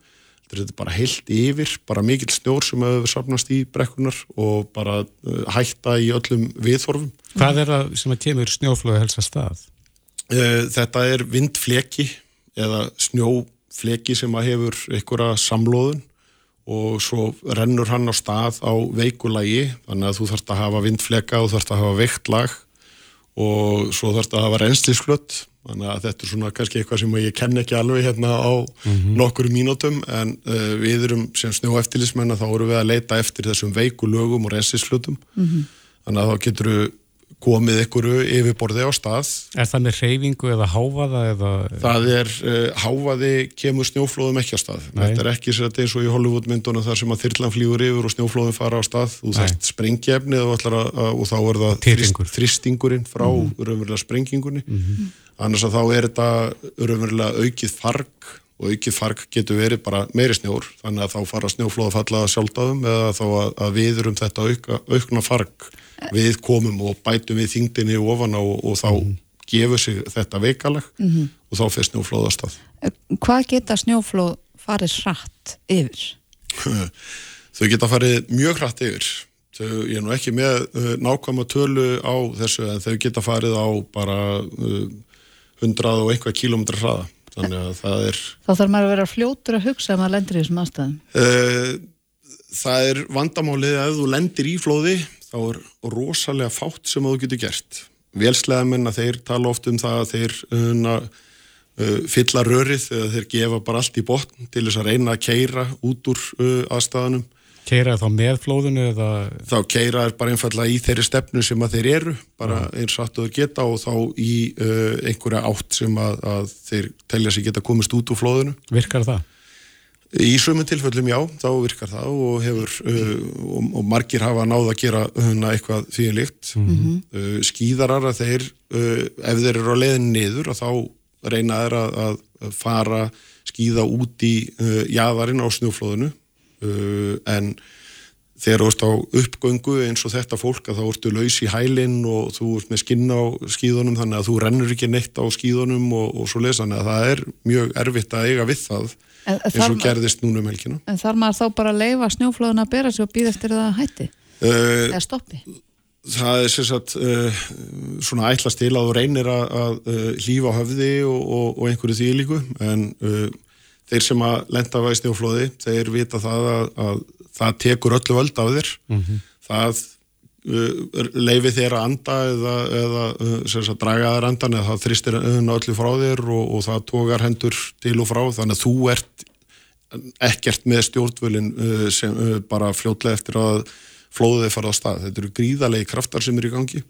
Þetta er bara heilt yfir bara mikill snjór sem hefur safnast í brekkunar og bara uh, hætta í öllum viðhorfum. Hvað er það sem að kemur snjóflóði helst að stað? Uh, Þetta er vindfleki eða snjófleki sem að hefur einhverja samlóðun og svo rennur hann á stað á veikulagi þannig að þú þarfst að hafa vindfleka og þarfst að hafa veikt lag og svo þarfst að hafa reynslisflött þannig að þetta er svona kannski eitthvað sem ég kenn ekki alveg hérna á nokkuru mínútum en uh, við erum sem snjó eftirlismenn þá erum við að leita eftir þessum veikulögum og reynslisflötum þannig að þá getur komið einhverju yfirborði á stað. Er það með reyfingu eða hávaða? Eða... Það er, uh, hávaði kemur snjóflóðum ekki á stað. Nei. Þetta er ekki sér að eins og í Hollywoodmyndunum þar sem að þyrlan flýgur yfir og snjóflóðum fara á stað. Þú þarft sprengjefnið og, og þá er það þrist, þristingurinn frá mm -hmm. raunverulega sprengingunni. Mm -hmm. Annars að þá er þetta raunverulega aukið farg og aukið farg getur verið bara meiri snjór þannig að þá fara snjóflóða falla sjálfdáðum eða þá að, að við um þetta auka, aukna farg við komum og bætum við þingdini ofan á og, og þá mm. gefur sig þetta veikalag mm -hmm. og þá fyrir snjóflóðast að. Eh, hvað geta snjóflóð farið hratt yfir? Þau geta farið mjög hratt yfir. Þau, ég er nú ekki með uh, nákvæma tölu á þessu en þau geta farið á bara uh, 100 og einhvað kilómetra hraða. Þannig að það er... Þá þarf maður að vera fljótur að hugsa ef maður lendir í þessum aðstæðum. Það er vandamálið að ef þú lendir í flóði þá er rosalega fátt sem þú getur gert. Velslega menna þeir tala oft um það að þeir uh, uh, fylla rörið eða þeir gefa bara allt í botn til þess að reyna að keira út úr uh, aðstæðanum. Keira þá með flóðinu eða? Þá keira er bara einfallega í þeirri stefnu sem að þeir eru, bara ja. eins aftur geta og þá í uh, einhverja átt sem að, að þeir telja sig geta komist út úr flóðinu. Virkar það? Í svömmun tilfellum já, þá virkar það og hefur, uh, og, og margir hafa náð að gera huna eitthvað þýðilíkt. Mm -hmm. uh, skýðarar að þeir, uh, ef þeir eru á leiðin niður, að þá reyna þeir að, að fara skýða út í uh, jæðarinn á snjóflóðinu, uh, en þegar þú ert á uppgöngu eins og þetta fólk að þá ertu laus í hælinn og þú ert með skinn á skýðunum þannig að þú rennur ekki neitt á skýðunum og, og svo lesa, þannig að það er mjög erfitt að eiga við það en, eins og gerðist núna um helginu. En þarf maður þá bara að leifa snjóflöðun að bera sig og býða eftir það hætti? Uh, Eða stoppi? Það er sérstaklega uh, svona ætlast til að þú reynir að, að uh, lífa á höfði og, og, og einhverju því líku en uh, þeir sem að lenda á snjóflöði, þeir vita það að, að það tekur öllu völd á þér. Mm -hmm. Það leifi þér að anda eða, eða uh, draga þér andan eða það þristir öllu frá þér og, og það tókar hendur til og frá þannig að þú ert ekkert með stjórnvölin uh, sem bara fljótlega eftir að flóðið fara á stað. Þetta eru gríðalegi kraftar sem eru í gangi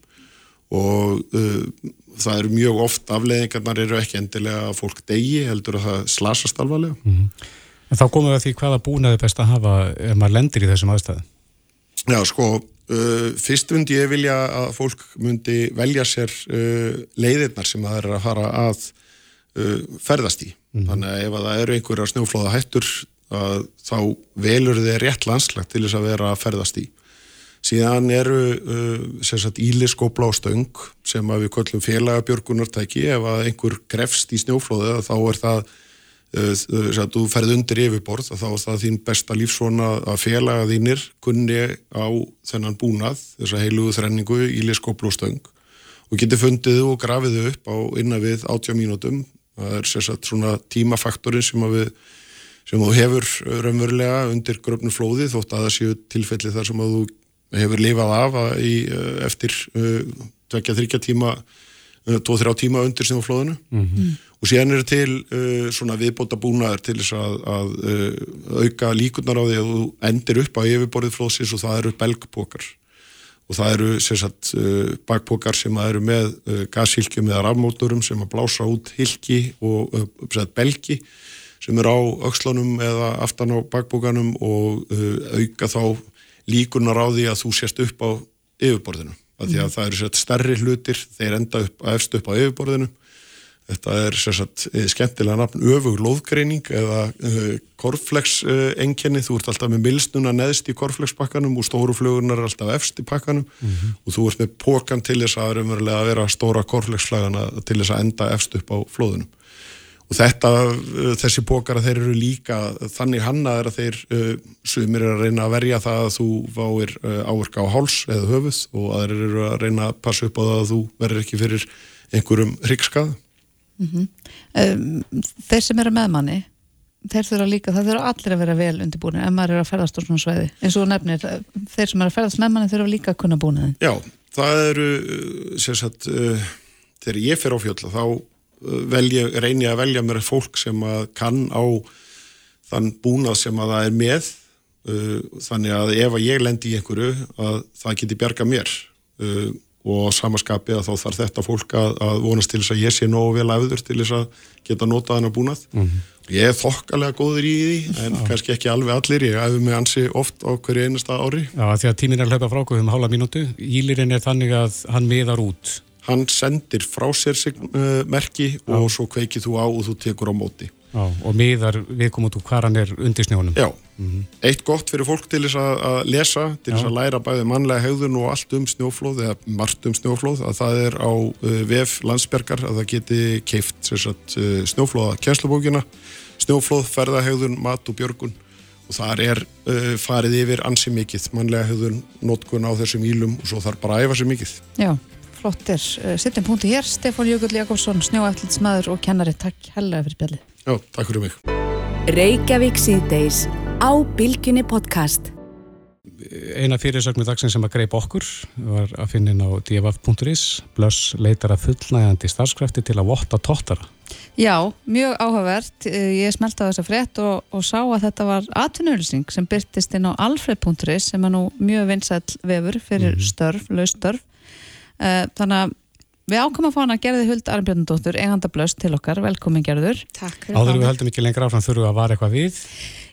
og uh, það eru mjög oft afleðingarnar eru ekki endilega að fólk degi heldur að það slasast alvarlega. Mm -hmm. En þá komum við að því hvaða búnaði best að hafa ef maður lendir í þessum aðstæðu? Já, sko, uh, fyrst myndi ég vilja að fólk myndi velja sér uh, leiðirnar sem það er að fara að uh, ferðast í. Mm -hmm. Þannig að ef að það eru einhverja snjóflóða hættur þá velur þið rétt landslag til þess að vera að ferðast í. Síðan eru uh, íliskópla á stöng sem við köllum félagabjörgunartæki ef að einhver grefst í snjóflóðu þá er það að þú ferð undir yfirborð þá er það þín besta lífsvona að félaga þínir kunni á þennan búnað, þessa heilugu þrenningu íliskópla á stöng. Og getur fundið og grafið upp á innan við 80 mínútum. Það er sérsagt svona tímafaktorin sem að við sem þú hefur raunverulega undir gröfnum flóði þótt að það séu tilfelli þar sem að þú hefur lifað af í, eh, eftir uh, tvekja þryggja tíma uh, tvo-þrjá tíma undir sem á flóðinu mm -hmm. og síðan er til uh, svona viðbóta búnaðar til þess að, að auka líkunar á því að þú endir upp á yfirborðið flóðsins og það eru belgpókar og það eru sagt, uh, bakpokar sem eru með uh, gashylgjum eða rafmótorum sem að blása út hylki og uh, sagt, belgi sem eru á aukslunum eða aftan á bakpokanum og auka þá líkunar á því að þú sést upp á yfirborðinu. Mm. Því að það eru stærri hlutir, þeir enda upp, efst upp á yfirborðinu Þetta er sérstaklega eh, skemmtilega nafn öfug loðgreining eða uh, korflex-enginni. Uh, þú ert alltaf með milsnuna neðst í korflex-pakkanum og stóru flugunar er alltaf efst í pakkanum mm -hmm. og þú ert með pókan til þess að að vera stóra korflex-flagana til þess að enda efst upp á flóðunum. Og þetta, uh, þessi pókara, þeir eru líka þannig hannaður að þeir sumir er að reyna að verja það að þú váir áverka á háls eða höfuð og aðeir eru að reyna að passa upp á það að þú verður ekki fyrir einhverjum hryggsskað. Mm -hmm. um, þeir sem eru með manni þeir þurfa líka, það þurfa allir að vera vel undirbúin ef maður er að ferðast úr svona sveiði eins og nefnir, þeir sem eru að ferðast með manni þurfa líka að kunna búin það Já, það eru sagt, uh, þegar ég fer á fjölla þá uh, velja, reynir ég að velja mér fólk sem kann á þann búnað sem að það er með uh, þannig að ef að ég lendi í einhverju að það geti bjarga mér og samaskapið að þá þarf þetta fólk að, að vonast til þess að ég sé nógu vel afður til þess að geta notað hann að búnað. Ég er þokkalega góður í því en kannski ekki alveg allir, ég æfi mig ansi oft á hverju einasta ári. Já, því að tíminn er að hlaupa frá okkur um hálfa mínútu. Ílirinn er þannig að hann miðar út. Hann sendir frá sér sig, uh, merki og svo kveikið þú á og þú tekur á móti. Já, og miðar við komum út úr hvar hann er undir snjónum. Já, eitt gott fyrir fólk til þess að, að lesa, til þess að læra bæði mannlega hegðun og allt um snjóflóð eða margt um snjóflóð, að það er á uh, vef landsbergar að það geti keift sagt, uh, snjóflóða kjenslubókina, snjóflóð, ferðahegðun, mat og björgun og þar er uh, farið yfir ansi mikið, mannlega hegðun, notkun á þessum ílum og svo þarf bara að æfa sér mikið. Já, flottir. Sittum punkti hér, Stefán Jökull Jakobsson, snjóættilsmaður og kennari. Takk hella fyrir bjallið. Já, takk fyrir mig. Reykjavík síðdeis á Bilginni podcast. Eina fyrirsögnu dagsinn sem að greip okkur var að finna inn á dfaf.is Blöss leitar að fullnægandi starfskrafti til að votta tóttara. Já, mjög áhugavert. Ég smelti á þessa frétt og, og sá að þetta var atvinnauðlýsing sem byrtist inn á alfred.is sem er nú mjög vinsæll vefur fyrir störf, laustörf. Eh, Þannig að við ákomum að fá hana Gerði Huld Arnbjörndóttur, eiganda blöst til okkar. Velkomin Gerður. Takk Áður við höldum ekki lengra áfram þurfum við að vara eitthvað við.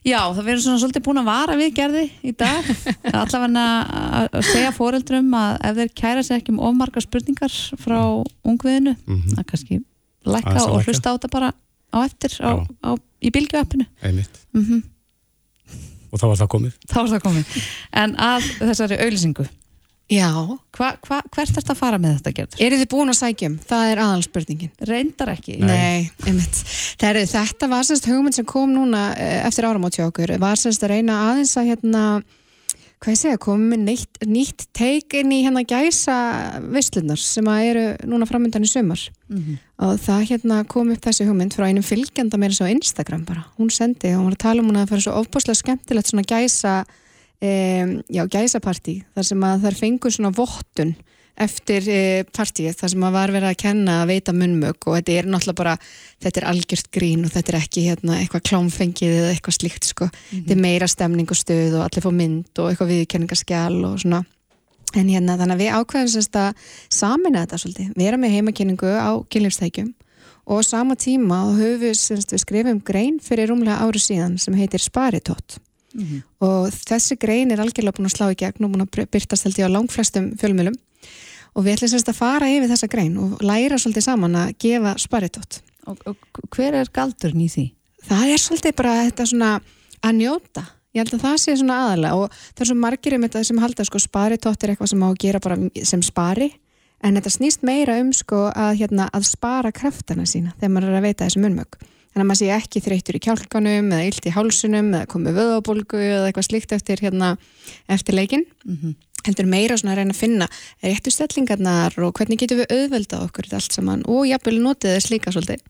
Já, það verður svona svolítið búin að vara við gerði í dag. Allavega að að segja foreldrum að ef þeir kæra sér ekki um ofmarga spurningar frá ungviðinu, að kannski lækka og lækka. hlusta á þetta bara á eftir á, á, í. Einmitt. Mm Og þá var það komið. Þá er það komið. En að þessari auðlýsingu, Já, hva, hva, hvert er þetta að fara með þetta gerður? eru þið búin að sækjum? Það er aðalspurningin. Reyndar ekki. Nei, einmitt. Það er, þetta var semst hugmynd sem kom núna eh, eftir áramót hjá okkur, var semst að reyna aðeins að hérna, hvað ég segja, komið með neitt, nýtt teik inn í hérna gæsa visslunar sem að eru núna framöndan í sumar og það hérna kom upp þessi hugmynd frá einum fylgjanda meira svo á Instagram bara, hún sendi og hún var að tala um hún að það fyrir svo ofbáslega skemmtilegt svona gæsa um, já, gæsapartí þar sem að þær fengur svona vottun eftir e, partíið þar sem að var verið að kenna að veita munnmög og þetta er náttúrulega bara, þetta er algjört grín og þetta er ekki hérna, eitthvað klámfengið eða eitthvað slíkt sko, þetta er meira stemning og stöð og allir fá mynd og eitthvað viðkenningaskjál og svona. En hérna þannig að við ákveðum sérst að samina þetta svolítið, vera með heimakynningu á kynlífstækjum og sama tíma höfum við, við skrifum grein fyrir rúmlega ári síðan sem heitir Sparitótt og þessi grein er algjörlega búin að slá í gegn og búin að byrtast held ég á langflestum fjölmjölum og við ætlum sérst að fara yfir þessa grein og læra svolítið saman að gefa Sparitótt Og, og hver er galdurinn í því? það er svolítið bara þetta svona að njóta. Ég held að það sé svona aðalega og það er svo margir um þetta sem halda sko sparitótt er eitthvað sem á að gera bara sem spari. En þetta snýst meira um sko að, hérna, að spara kraftana sína þegar maður er að veita þessum unnmög þannig að maður sé ekki þreyttur í kjálkanum eða illt í hálsunum eða komið vöðabólgu eða eitthvað slíkt eftir, hérna, eftir leikin heldur meira að reyna að finna réttu stellingarnar og hvernig getum við auðvelda okkur þetta allt saman og jafnvel notið þess líka svolítið.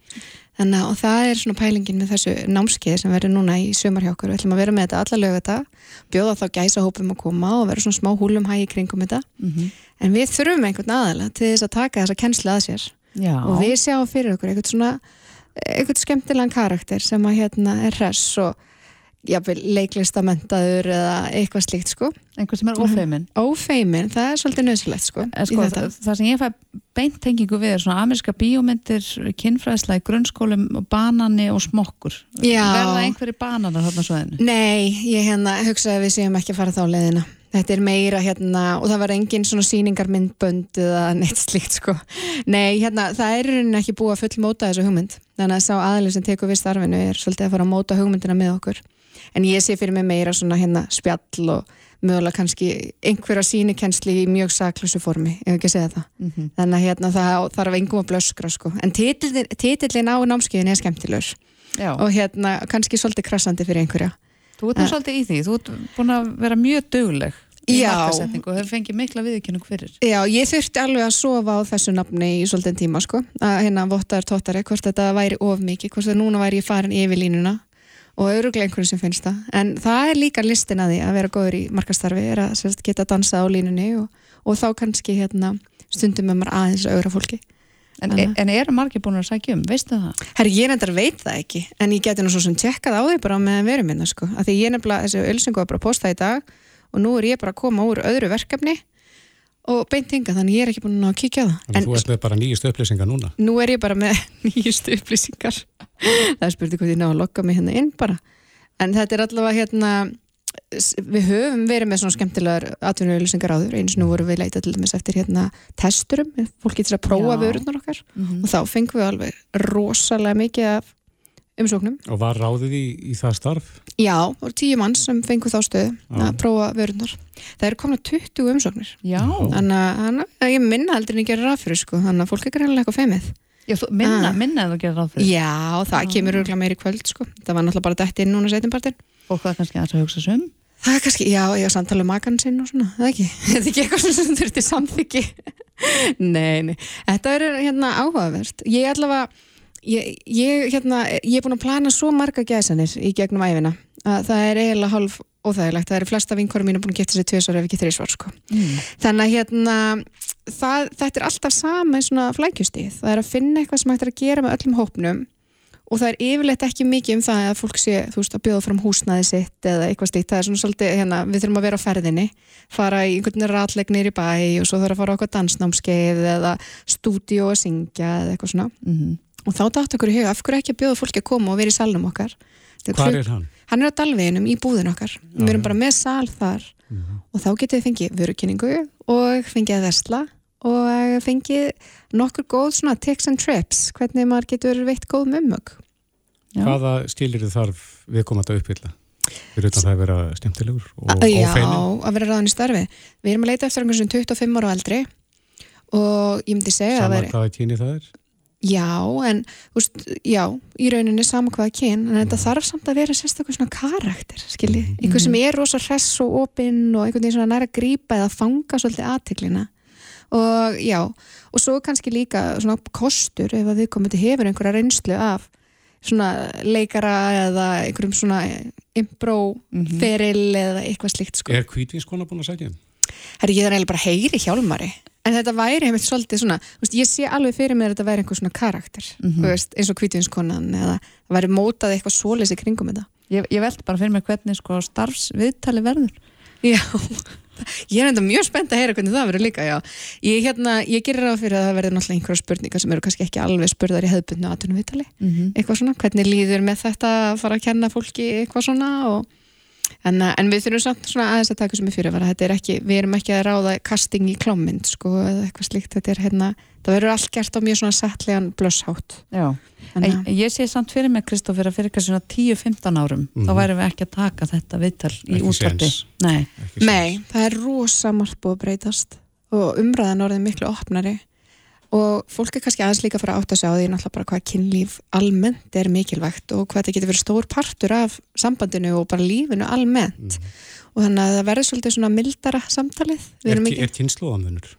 Þannig að það er svona pælingin með þessu námskeið sem verður núna í sömar hjá okkur. Við ætlum að vera með þetta alla lög þetta bjóða þá gæsa hópum að koma og vera svona smá húlum hægi kringum þetta. En við þurfum einhvern aðala til þess að taka þessa kennslu að sér. Já. og við sjáum fyrir okkur einhvern svona einhvern skemmtilegan karakter sem að hérna er hress og jafnvel leiklistamentaður eða eitthvað slíkt sko Einhver sem er ófeimin. ófeimin, það er svolítið nöðsilegt sko, í sko, það, það sem ég fæ beint tengingu við er svona amerska bíómyndir, kynfræðsla í grunnskólum, banani og smokkur. Verða einhverju bananar þarna svo þennu? Nei, ég hérna hugsaði að við séum ekki að fara þá leiðina. Þetta er meira hérna, og það var engin svona sýningarmyndbönd eða neitt slíkt sko. Nei, hérna, það er rauninni ekki búið að full móta þessu hugmynd. Þannig að sá aðlið sem tekur við starfinu er svolítið að fara að móta hugmyndina með okkur. En ég sé fyrir mig meira svona hérna spjall og mögulega kannski einhverja sýnikensli í mjög saklusu formi, ef ekki að segja það. Þannig að hérna það þarf engum að blöskra sko. En titillin á námskeiðin er skemmtilegur Já. og hérna kannski svolítið krassandi fyrir einhverja. Þú ert nú svolítið í því, þú ert búin að vera mjög dugleg í markasetningu og hefur fengið mikla viðkynning fyrir. Já, ég þurfti alveg að sofa á þessu nafni í svolítið tíma sko, að hérna vottaður tóttari, hvort þetta væri of mikið, hvort þetta núna væri ég farin yfir línuna og öruglega einhverjum sem finnst það, en það er líka listin að því að vera góður í markastarfi, er að sérst, geta dansað á línunni og, og þá kannski hérna stundum með maður aðeins augra fólki. En, Þannig. en eru margir búin að sækja um, veistu það? Herri, ég nefndar veit það ekki, en ég geti nú svo sem tjekkað á því bara með verum minna sko, að því ég nefnilega, þessu ölsingu var bara að posta í dag og nú er ég bara að koma úr öðru verkefni og beint hinga þannig ég er ekki búin að kíkja það Þannig að þú ert með bara nýjust upplýsingar núna. nú er ég bara með nýjustu upplýsingar það spurning hvort ég ná að lokka mig hérna inn bara en þetta er allavega hérna við höfum verið með svona skemmtilegar atvinnuauðlýsingar áður, eins og nú vorum við leitað til dæmis eftir hérna testurum fólk getur að prófa vörunar okkar. Mhm. og þá fengum við alveg rosalega mikið af umsóknum. Og var ráðið í, í það starf? já, voru tíu mann sem fengu þá stöðu Já. að prófa vörunar það eru komin 20 umsóknir. Já, þannig að- ég minna aldrei en ég gerir ráð fyrir sko, þannig að fólk er greinlega eitthvað femið Já þú, minna, Ah. minna ef þú gerir ráð fyrir. Já, það kemur Fólk var kannski aðeins að hugsa sig um. Það er kannski, já, ég samtala um makan sinn og svona, það ekki, þetta er ekki eitthvað sem þurfti samþyggi Nei, nei, þetta er hérna áhugavert. Ég allavega, ég, ég, hérna, ég er búin að plana svo marga gæsanir í gegnum æfina að það er eiginlega hálf óþægilegt, það eru flesta vinkorum mínu búin að geta sér tvisvar ef ekki þrísvar sko. mm. Þannig að hérna, það, þetta er alltaf sama í svona flækjustíð. Það er að finna eitthvað sem hægt er að gera með öllum hópnum og það er yfirleitt ekki mikið um það að fólk sé, þú veist, að bjóða fram húsnæði sitt eða eitthvað slíkt. Það er svona svolítið, hérna, við þurfum að vera á ferðinni, fara í einhvern ratlegnir í bæ og svo þarf að fara á okkur dansnámskeið eða stúdíó að syngja eða eitthvað svona. Mm Og þá dátt okkur í huga, af hverju ekki að bjóða fólki að koma og vera í salnum okkar? Hvar er hann? Hann er á dalveginum í búðin okkar. við erum bara með sal þar og þá getið fengið vörukynningu og fengið að versla og fengið nokkur góð svona tips and trips, hvernig maður getur veitt góð mömmug. Já. Hvaða skilir þið þarf viðkomandi að uppfylla? Fyrir utan það að vera skemmtilegur og Já, ófeinin? að vera ráðan í starfi. Við erum að leita eftir einhvern sem 25 ára og eldri og ég myndi segja að Sama vera, hvaða kyni það er? já, en úst, já, í rauninni sama hvaða kyn, en þetta þarf samt að vera sérstaklega svona karakter, skilji, einhver sem er rosa hress og opinn og einhvern veginn svona næra að grípa eða fanga svolítið aðteklina og já, og svo kannski líka svona kostur ef að við komum til hefur einhverja reynslu af svona leikara eða einhverjum svona impró feril eða eitthvað slíkt sko. Er kvítvinskona búin að segja? Herri, ég er eiginlega bara heyri hjálmari. En þetta væri einmitt svolítið svona þú veist, ég sé alveg fyrir mér að þetta væri einhver svona karakter þú veist, eins og kvítvinskonan eða það væri mótað eitthvað svoleiðs í kringum þetta. Ég, ég veldi bara fyrir mig hvernig sko starfsviðtali verður. Já, ég er enda mjög spennt að heyra hvernig það verður líka, já. Ég, hérna, ég gerir ráð fyrir að það verður náttúrulega einhverja spurningar sem eru kannski ekki alveg spurðar í hefðbundnu aðtunum Mhm. eitthvað svona, hvernig líður með þetta að fara að kenna fólki eitthvað svona og En, eh, en við þurfum samt svona aðeins að taka sem er fyrir að þetta er ekki, við erum ekki að ráða casting í klámynd sko eða eitthvað slíkt, þetta er hérna, það verður allt gert á mjög svona settlegan blösshátt. Já, Þannig en ég sé samt fyrir mig Kristoffer að fyrir kannski svona 10-15 árum þá væri við ekki að taka þetta viðtal í séns. Nei, Nei, það er rosa margt búið að breytast og umræðan orðið miklu opnari og fólk er kannski aðeins líka að fara að átta sig á því náttúrulega bara hvað kynlíf almennt er mikilvægt og hvað þetta getur verið stór partur af sambandinu og bara lífinu almennt. Og þannig að það verður svolítið svona mildara samtalið. Er, ekki... er kynnslóðamunur?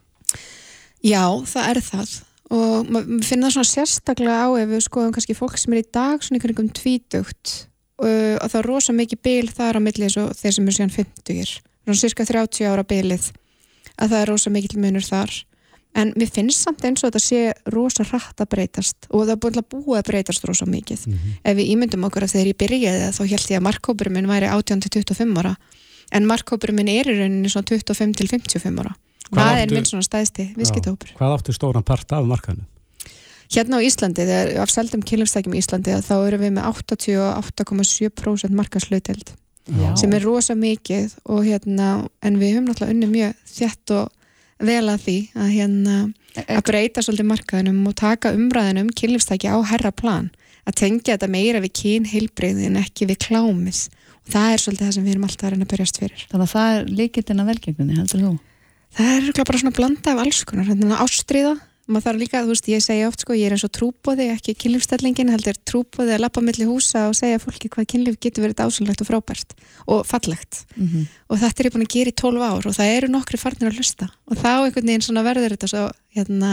Já, það er það. Og maður finnir það svona sérstaklega á ef við skoðum kannski fólk sem er í dag svona ykkur einhverjum tvítugt. Og, og það er rosa mikið bil þar á milli eins og þeir sem eru síðan 50 svona cirka 30 ára bilið. Að það er rosa mikið munur þar en mér finnst samt eins og þetta sé rosa hratt að breytast og það er búin að búa að breytast rosa mikið. Ef við ímyndum okkur að þegar ég byrjaði þá held ég að markkópurum minn væri 18-25 ára. En markkópurum minn er í rauninni svona 25-55 ára. Hvað það er áttu- minn svona stæðsti viðskiptahópur. Hvað áttu stóran part af markaðinu? Hérna á Íslandi, þegar af seldum kynlefstækjum í Íslandi þá erum við með 88,7% markasluteld Já. sem er rosa mikið og hérna, en við höfum náttúrulega unni mjög þjætt og vel að því að hérna að breyta svolítið markaðinum og taka umræðinum kynlefstæki á herra plan. Að tengja þetta meira við kynheilbreyði en ekki við klámis. Og það er svolítið það sem við erum alltaf að reyna að berjast fyrir. Þannig að það er líkitinn að velgengunni, heldur þú? Það er bara svona blanda af alls konar, hérna ástriða maður þarf líka, þú veist, ég segja oft sko, ég er eins og trúbóði, ekki kynlífstellingin heldur trúbóði að lappa milli húsa og segja fólki hvað kynlíf getur verið ásynlegt og frábært og fallegt. Mm og þetta er ég búin að gera í 12 ár og það eru nokkri farnir að hlusta. Og þá einhvern veginn svona verður þetta svo hérna,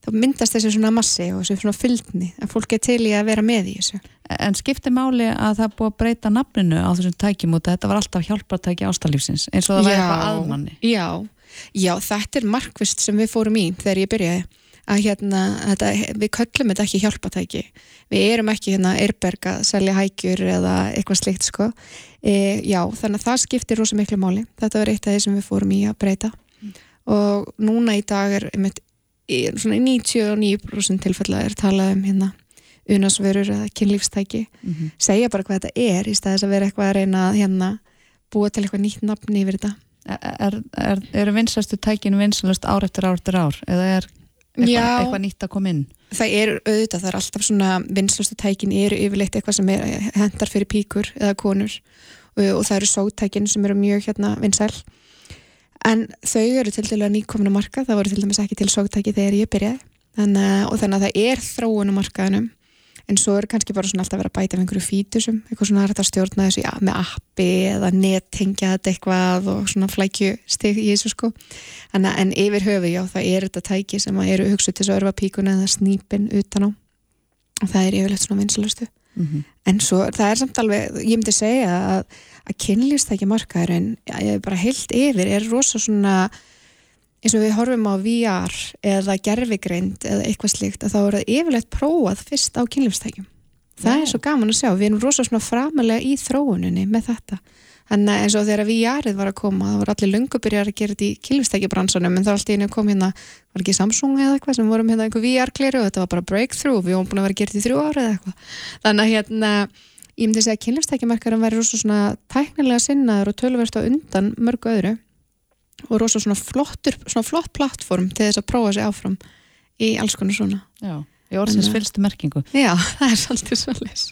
þá myndast þessi svona massi og þessi svona fylgni að fólk er til í að vera með í þessu. En skipti máli að það búið að breyta nafninu á þessum tækjum og þetta var alltaf hjálpartæki ástalífsins eins og það var eitthvað aðmanni já, já, þetta er markvist sem við fórum í þegar ég byrjaði. Að hérna, þetta, við köllum þetta ekki hjálpatæki. Við erum ekki hérna eirberg að selja hækjur eða eitthvað slikt sko. E, já, þannig að það skiptir rosa miklu máli, þetta var eitt af því sem við fórum í að breyta. Og núna í dag er einmitt, í svona 99% tilfella er talað um hérna unasvörur eða kynlífstæki. Mhm. segja bara hvað þetta er í staðis að vera eitthvað að reyna að hérna búa til eitthvað nýtt nafn yfir þetta Er, er, eru vinsastu tækinu vinsalast ár eftir ár eftir ár? Eða er eitthvað, Já. eitthvað nýtt að koma inn? það er auðvitað, það er alltaf svona vinslastu tækin eru yfirleitt eitthvað sem er, hendar fyrir píkur eða konur. Og, og það eru sótækin sem eru mjög hérna vinsæl. En þau eru til dælu að nýkomna marka það voru til dæmis ekki til sótæki þegar ég byrjaði. Þannig, að- og þannig að það er þróun á markaðinum en svo er kannski bara svona alltaf að vera að bæta af einhverju fítusum, eitthvað svona hægt að stjórna þessu ja, með appi eða nettengja þetta eitthvað og svona flækju stig í þessu sko. En, en yfir höfu, já, það er þetta tæki sem að eru hugsuð til þess að örfa píkuna eða snýpin utan á. Og það er yfirleitt svona vinsalustu Mhm. en svo það er samt alveg, ég myndi segja að, að kynlýstækja markaðurinn bara heilt yfir er rosa svona eins og við horfum á VR eða gerfigreind eða eitthvað slíkt að þá er það yfirleitt prófað fyrst á kynlýfstækjum það Já. er svo gaman að sjá, við erum rosa svona framalega í þróuninni með þetta Þannig að eins og þegar VR-ið var að koma, það voru allir löngu byrjar að gera þetta í kynlýfstækjabransanum en þá allt í einu kom hérna, var ekki Samsung eða eitthvað sem vorum hérna einhver VR-kleri og þetta var bara breakthrough, við vorum búin að vera að gera þetta í þrjú ára eða eitthvað. Þannig að hérna, ég myndi segja að kynlýfstækjamarkarum væri rosa svona tæknilega sinnaður og tölverst á undan mörgu öðru og rosa svona flottur, svona flott plattform til þess að prófa sig áfram í alls konar svona. Já, í orðsins fylgstu merkingu. Já, það er svolítið svolítið.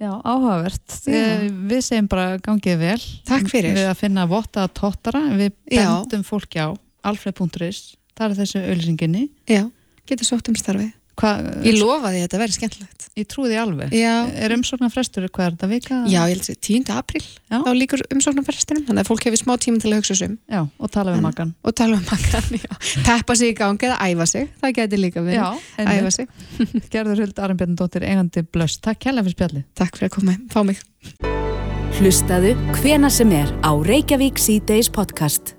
Já, áhugavert. Já. Eh, Við segjum bara gangið vel. Takk fyrir. Við að finna votta tottara, við Já. bendum fólki á alfred.is, það er þessu auðlýsinginni. Já, getur sótt um starfið. Hva, Ég lofa því að þetta verði skemmtilegt. Ég trúi því alveg. Já. Er umsóknar frestur, hvað er þetta vika? Já, ég held að 10. april Já. þá líkur umsóknarferstinum þannig að fólk hefur smá tíma til að hugsa um Já, og tala við makan. og tala makkan, já. Teppa sig í gang eða æfa sig, það geti líka verið Já, æfa sig. Gerður Huld Arnbjörndóttir, eigandi blöst. Takk kærlega fyrir spjallið. Takk fyrir að koma, fá mig Hlustaðu hvena sem er á Reykjavík C-Days podcast.